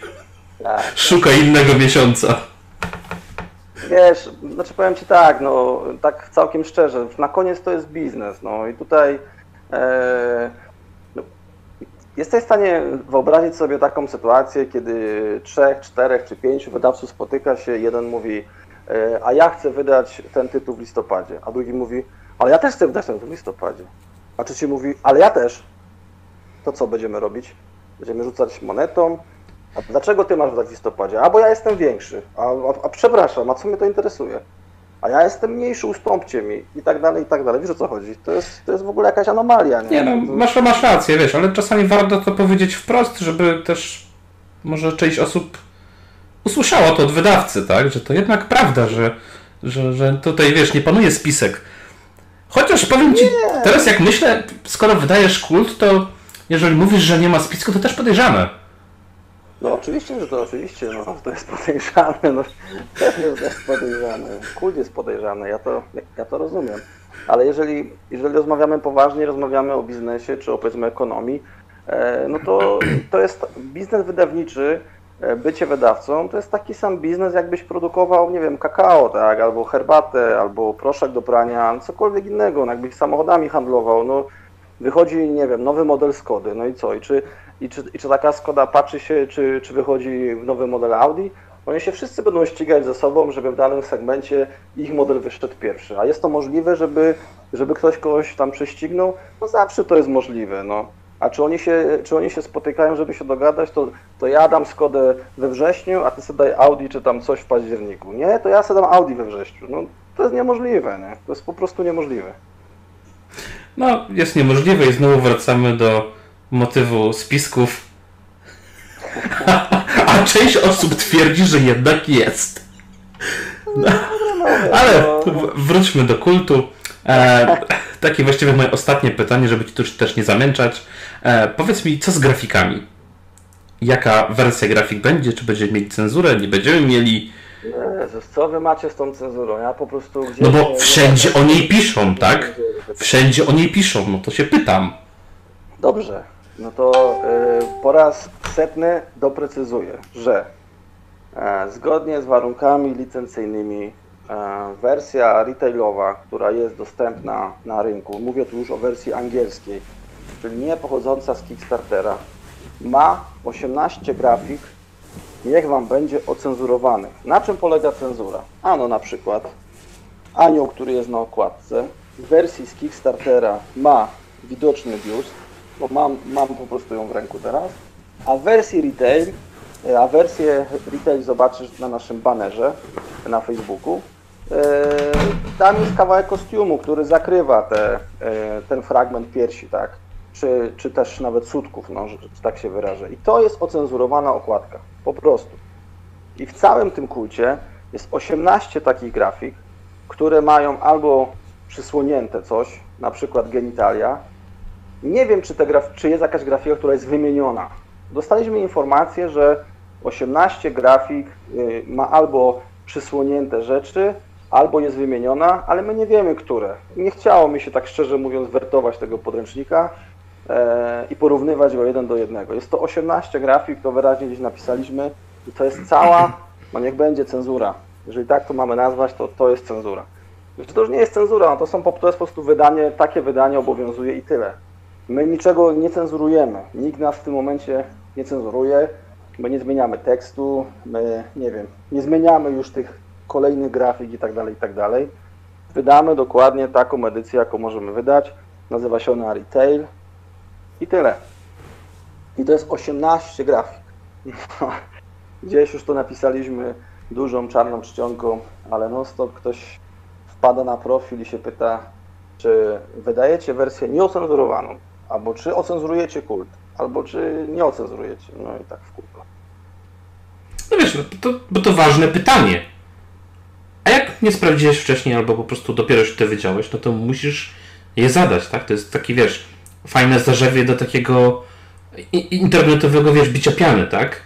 Tak. Szukaj innego miesiąca. Wiesz, znaczy powiem Ci tak, no tak całkiem szczerze, na koniec to jest biznes, no i tutaj e, jesteś w stanie wyobrazić sobie taką sytuację, kiedy trzech, czterech czy pięciu wydawców spotyka się, jeden mówi, e, a ja chcę wydać ten tytuł w listopadzie, a drugi mówi, ale ja też chcę wydać ten tytuł w listopadzie. A trzeci mówi, ale ja też. To co będziemy robić? Będziemy rzucać monetą. A dlaczego ty masz wydać w listopadzie? A bo ja jestem większy. A, a, a przepraszam, a co mnie to interesuje? A ja jestem mniejszy, ustąpcie mi i tak dalej, i tak dalej. Wiesz o co chodzi? To jest, to jest w ogóle jakaś anomalia, nie? Nie no, masz, masz rację, wiesz, ale czasami warto to powiedzieć wprost, żeby też może część osób usłyszała to od wydawcy, tak? Że to jednak prawda, że, że, że tutaj, wiesz, nie panuje spisek. Chociaż powiem ci, Nie. teraz jak myślę, skoro wydajesz kult, to jeżeli mówisz, że nie ma spisku, to też podejrzane. No oczywiście, że to oczywiście, no to jest podejrzane, no to jest podejrzane. Kult jest podejrzany, ja to, ja to rozumiem. Ale jeżeli, jeżeli rozmawiamy poważnie, rozmawiamy o biznesie czy o powiedzmy ekonomii, e, no to to jest biznes wydawniczy, e, bycie wydawcą, to jest taki sam biznes, jakbyś produkował, nie wiem, kakao, tak, albo herbatę, albo proszek do prania, cokolwiek innego, no, jakbyś samochodami handlował, no wychodzi, nie wiem, nowy model Skody, no i co, i czy, i czy, i czy taka Skoda patrzy się, czy, czy wychodzi nowy model Audi? Oni się wszyscy będą ścigać ze sobą, żeby w danym segmencie ich model wyszedł pierwszy. A jest to możliwe, żeby, żeby ktoś kogoś tam prześcignął? No zawsze to jest możliwe, no. A czy oni się, czy oni się spotykają, żeby się dogadać, to, to ja dam Skodę we wrześniu, a ty sobie daj Audi czy tam coś w październiku. Nie, to ja sobie dam Audi we wrześniu. No to jest niemożliwe, nie? To jest po prostu niemożliwe. No, jest niemożliwe i znowu wracamy do motywu spisków. A część osób twierdzi, że jednak jest. No, ale w- wróćmy do kultu. E, takie właściwie moje ostatnie pytanie, żeby ci tu też nie zamęczać. E, powiedz mi, co z grafikami? Jaka wersja grafik będzie? Czy będziemy mieli cenzurę? Nie będziemy mieli? Jezus, co wy macie z tą cenzurą? Ja po prostu gdzieś... No bo wszędzie o niej piszą, tak? Wszędzie o niej piszą, no to się pytam. Dobrze, no to y, po raz setny doprecyzuję, że e, zgodnie z warunkami licencyjnymi e, wersja retailowa, która jest dostępna na rynku, mówię tu już o wersji angielskiej, czyli nie pochodząca z Kickstartera, ma 18 grafik, niech Wam będzie ocenzurowanych. Na czym polega cenzura? Ano na przykład anioł, który jest na okładce, w wersji z Kickstartera ma widoczny biust, bo mam, mam po prostu ją w ręku teraz, a w wersji retail, e, a wersję retail zobaczysz na naszym banerze na Facebooku, e, tam jest kawałek kostiumu, który zakrywa te, e, ten fragment piersi, tak? Czy, czy też nawet sutków, no, że tak się wyrażę. I to jest ocenzurowana okładka, po prostu. I w całym tym kulcie jest 18 takich grafik, które mają albo przysłonięte coś, na przykład genitalia. Nie wiem, czy, graf- czy jest jakaś grafika, która jest wymieniona. Dostaliśmy informację, że 18 grafik y, ma albo przysłonięte rzeczy, albo jest wymieniona, ale my nie wiemy, które. Nie chciało mi się tak szczerze mówiąc wertować tego podręcznika e, i porównywać go jeden do jednego. Jest to 18 grafik, to wyraźnie gdzieś napisaliśmy i to jest cała, no niech będzie cenzura. Jeżeli tak to mamy nazwać, to to jest cenzura. Znaczy, To już nie jest cenzura, no to, są, to jest po prostu wydanie, takie wydanie obowiązuje i tyle. My niczego nie cenzurujemy. Nikt nas w tym momencie nie cenzuruje. My nie zmieniamy tekstu, my nie wiem, nie zmieniamy już tych kolejnych grafik i tak dalej, i tak dalej. Wydamy dokładnie taką edycję, jaką możemy wydać. Nazywa się ona Retail i tyle. I to jest 18 grafik. Gdzieś już to napisaliśmy dużą czarną czcionką, ale non stop ktoś wpada na profil i się pyta, czy wydajecie wersję nieocenzurowaną, albo czy ocenzurujecie kult, albo czy nie ocenzurujecie. No i tak w kółko. No wiesz, no to, bo to ważne pytanie. A jak nie sprawdziłeś wcześniej, albo po prostu dopiero się to wiedziałeś, no to musisz je zadać, tak? To jest taki, wiesz, fajne zarzewie do takiego internetowego, wiesz, bicia piany, tak?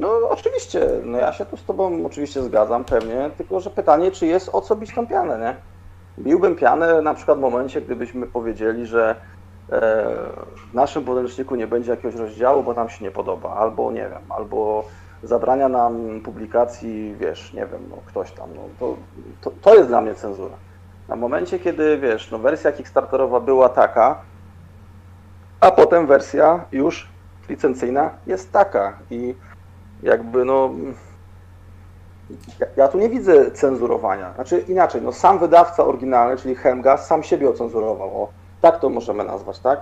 No oczywiście, no ja się tu z Tobą oczywiście zgadzam pewnie, tylko że pytanie, czy jest o co bić tą pianę, nie? Biłbym pianę na przykład w momencie, gdybyśmy powiedzieli, że w naszym podręczniku nie będzie jakiegoś rozdziału, bo nam się nie podoba, albo nie wiem, albo zabrania nam publikacji, wiesz, nie wiem, no ktoś tam, no to, to, to jest dla mnie cenzura. Na momencie, kiedy, wiesz, no wersja kickstarterowa była taka, a potem wersja już licencyjna jest taka i jakby no ja, ja tu nie widzę cenzurowania. Znaczy inaczej, no sam wydawca oryginalny, czyli Helmgas, sam siebie ocenzurował. O, tak to możemy nazwać, tak?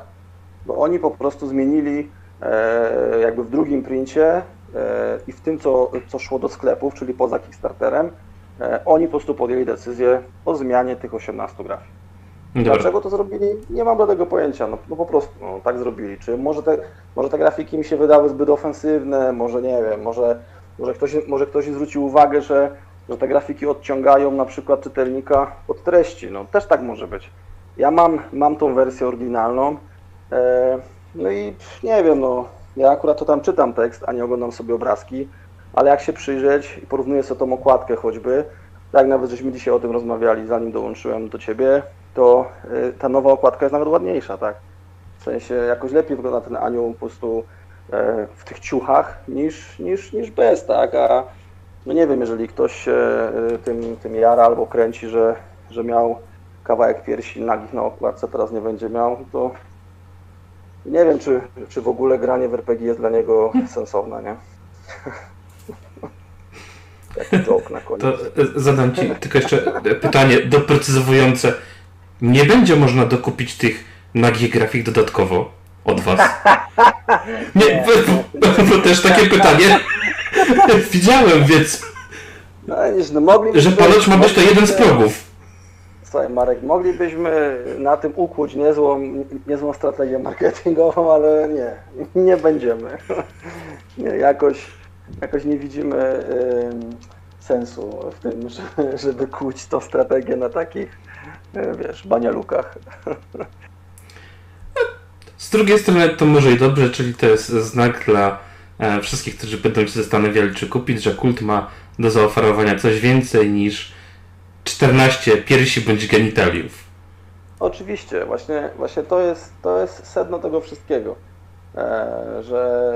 Bo oni po prostu zmienili e, jakby w drugim princie e, i w tym, co, co szło do sklepów, czyli poza Kickstarterem, e, oni po prostu podjęli decyzję o zmianie tych 18 grafik. Dobra. Dlaczego to zrobili? Nie mam żadnego pojęcia. No, no po prostu no, tak zrobili. Czy może te, może te grafiki mi się wydały zbyt ofensywne, może nie wiem, może, może, ktoś, może ktoś zwrócił uwagę, że, że te grafiki odciągają na przykład czytelnika od treści. No też tak może być. Ja mam, mam tą wersję oryginalną. E, no i nie wiem, no ja akurat to tam czytam tekst, a nie oglądam sobie obrazki, ale jak się przyjrzeć i porównuję sobie tą okładkę choćby, tak nawet żeśmy dzisiaj o tym rozmawiali, zanim dołączyłem do Ciebie, to y, ta nowa okładka jest nawet ładniejsza, tak? W sensie jakoś lepiej wygląda ten anioł po prostu e, w tych ciuchach niż, niż, niż bez, tak? A no nie wiem, jeżeli ktoś się tym, tym jara albo kręci, że, że miał kawałek piersi nagich na okładce, teraz nie będzie miał, to nie wiem, czy, czy w ogóle granie w RPG jest dla niego sensowne, nie? Taki joke na koniec. To e, zadam Ci tylko jeszcze pytanie doprecyzowujące. Nie będzie można dokupić tych nagich grafik dodatkowo od Was? Nie, bo, bo też takie pytanie widziałem, więc No, wiesz, no że ponoć ma być to jeden z progów. Słuchaj, Marek, moglibyśmy na tym ukuć niezłą, niezłą strategię marketingową, ale nie, nie będziemy. Nie, jakoś, jakoś nie widzimy sensu w tym, że- żeby kuć tą strategię na takich, y, wiesz, banialukach. Z drugiej strony to może i dobrze, czyli to jest znak dla e, wszystkich, którzy będą się zastanawiali, czy kupić, że kult ma do zaoferowania coś więcej niż 14 piersi bądź genitaliów. Oczywiście, właśnie, właśnie to, jest, to jest sedno tego wszystkiego. E, że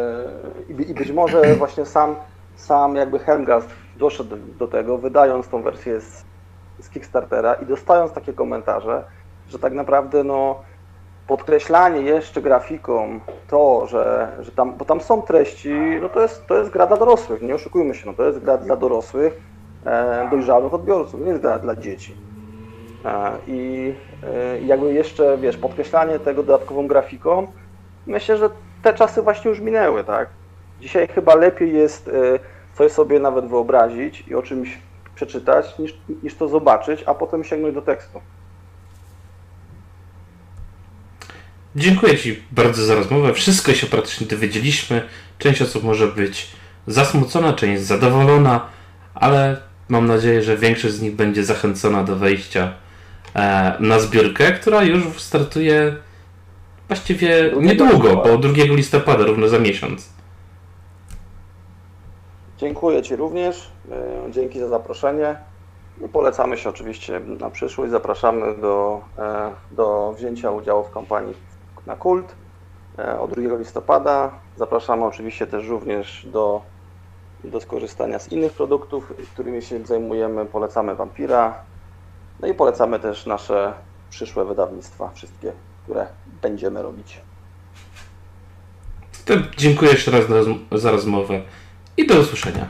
i, i być może właśnie sam, sam jakby Helmgast doszedł do tego, wydając tą wersję z, z Kickstartera i dostając takie komentarze, że tak naprawdę no, podkreślanie jeszcze grafiką to, że, że tam, bo tam są treści, no to jest, to jest gra dla dorosłych, nie oszukujmy się, no to jest gra dla dorosłych, dojrzałych odbiorców, nie jest gra dla dzieci. E, I e, jakby jeszcze, wiesz, podkreślanie tego dodatkową grafiką, myślę, że te czasy właśnie już minęły, tak? Dzisiaj chyba lepiej jest e, coś sobie nawet wyobrazić i o czymś przeczytać, niż, niż to zobaczyć, a potem sięgnąć do tekstu. Dziękuję Ci bardzo za rozmowę. Wszystko się praktycznie dowiedzieliśmy. Część osób może być zasmucona, część zadowolona, ale mam nadzieję, że większość z nich będzie zachęcona do wejścia e, na zbiórkę, która już startuje właściwie niedługo, listopada. bo 2 listopada, równo za miesiąc. Dziękuję Ci również. e, Dzięki za zaproszenie. Polecamy się oczywiście na przyszłość. Zapraszamy do, e, do wzięcia udziału w kampanii na kult od 2 listopada. Zapraszamy oczywiście też również do, do skorzystania z innych produktów, którymi się zajmujemy. Polecamy Vampira. No i polecamy też nasze przyszłe wydawnictwa, wszystkie, które będziemy robić. To dziękuję jeszcze raz za rozm- za rozmowę i do usłyszenia.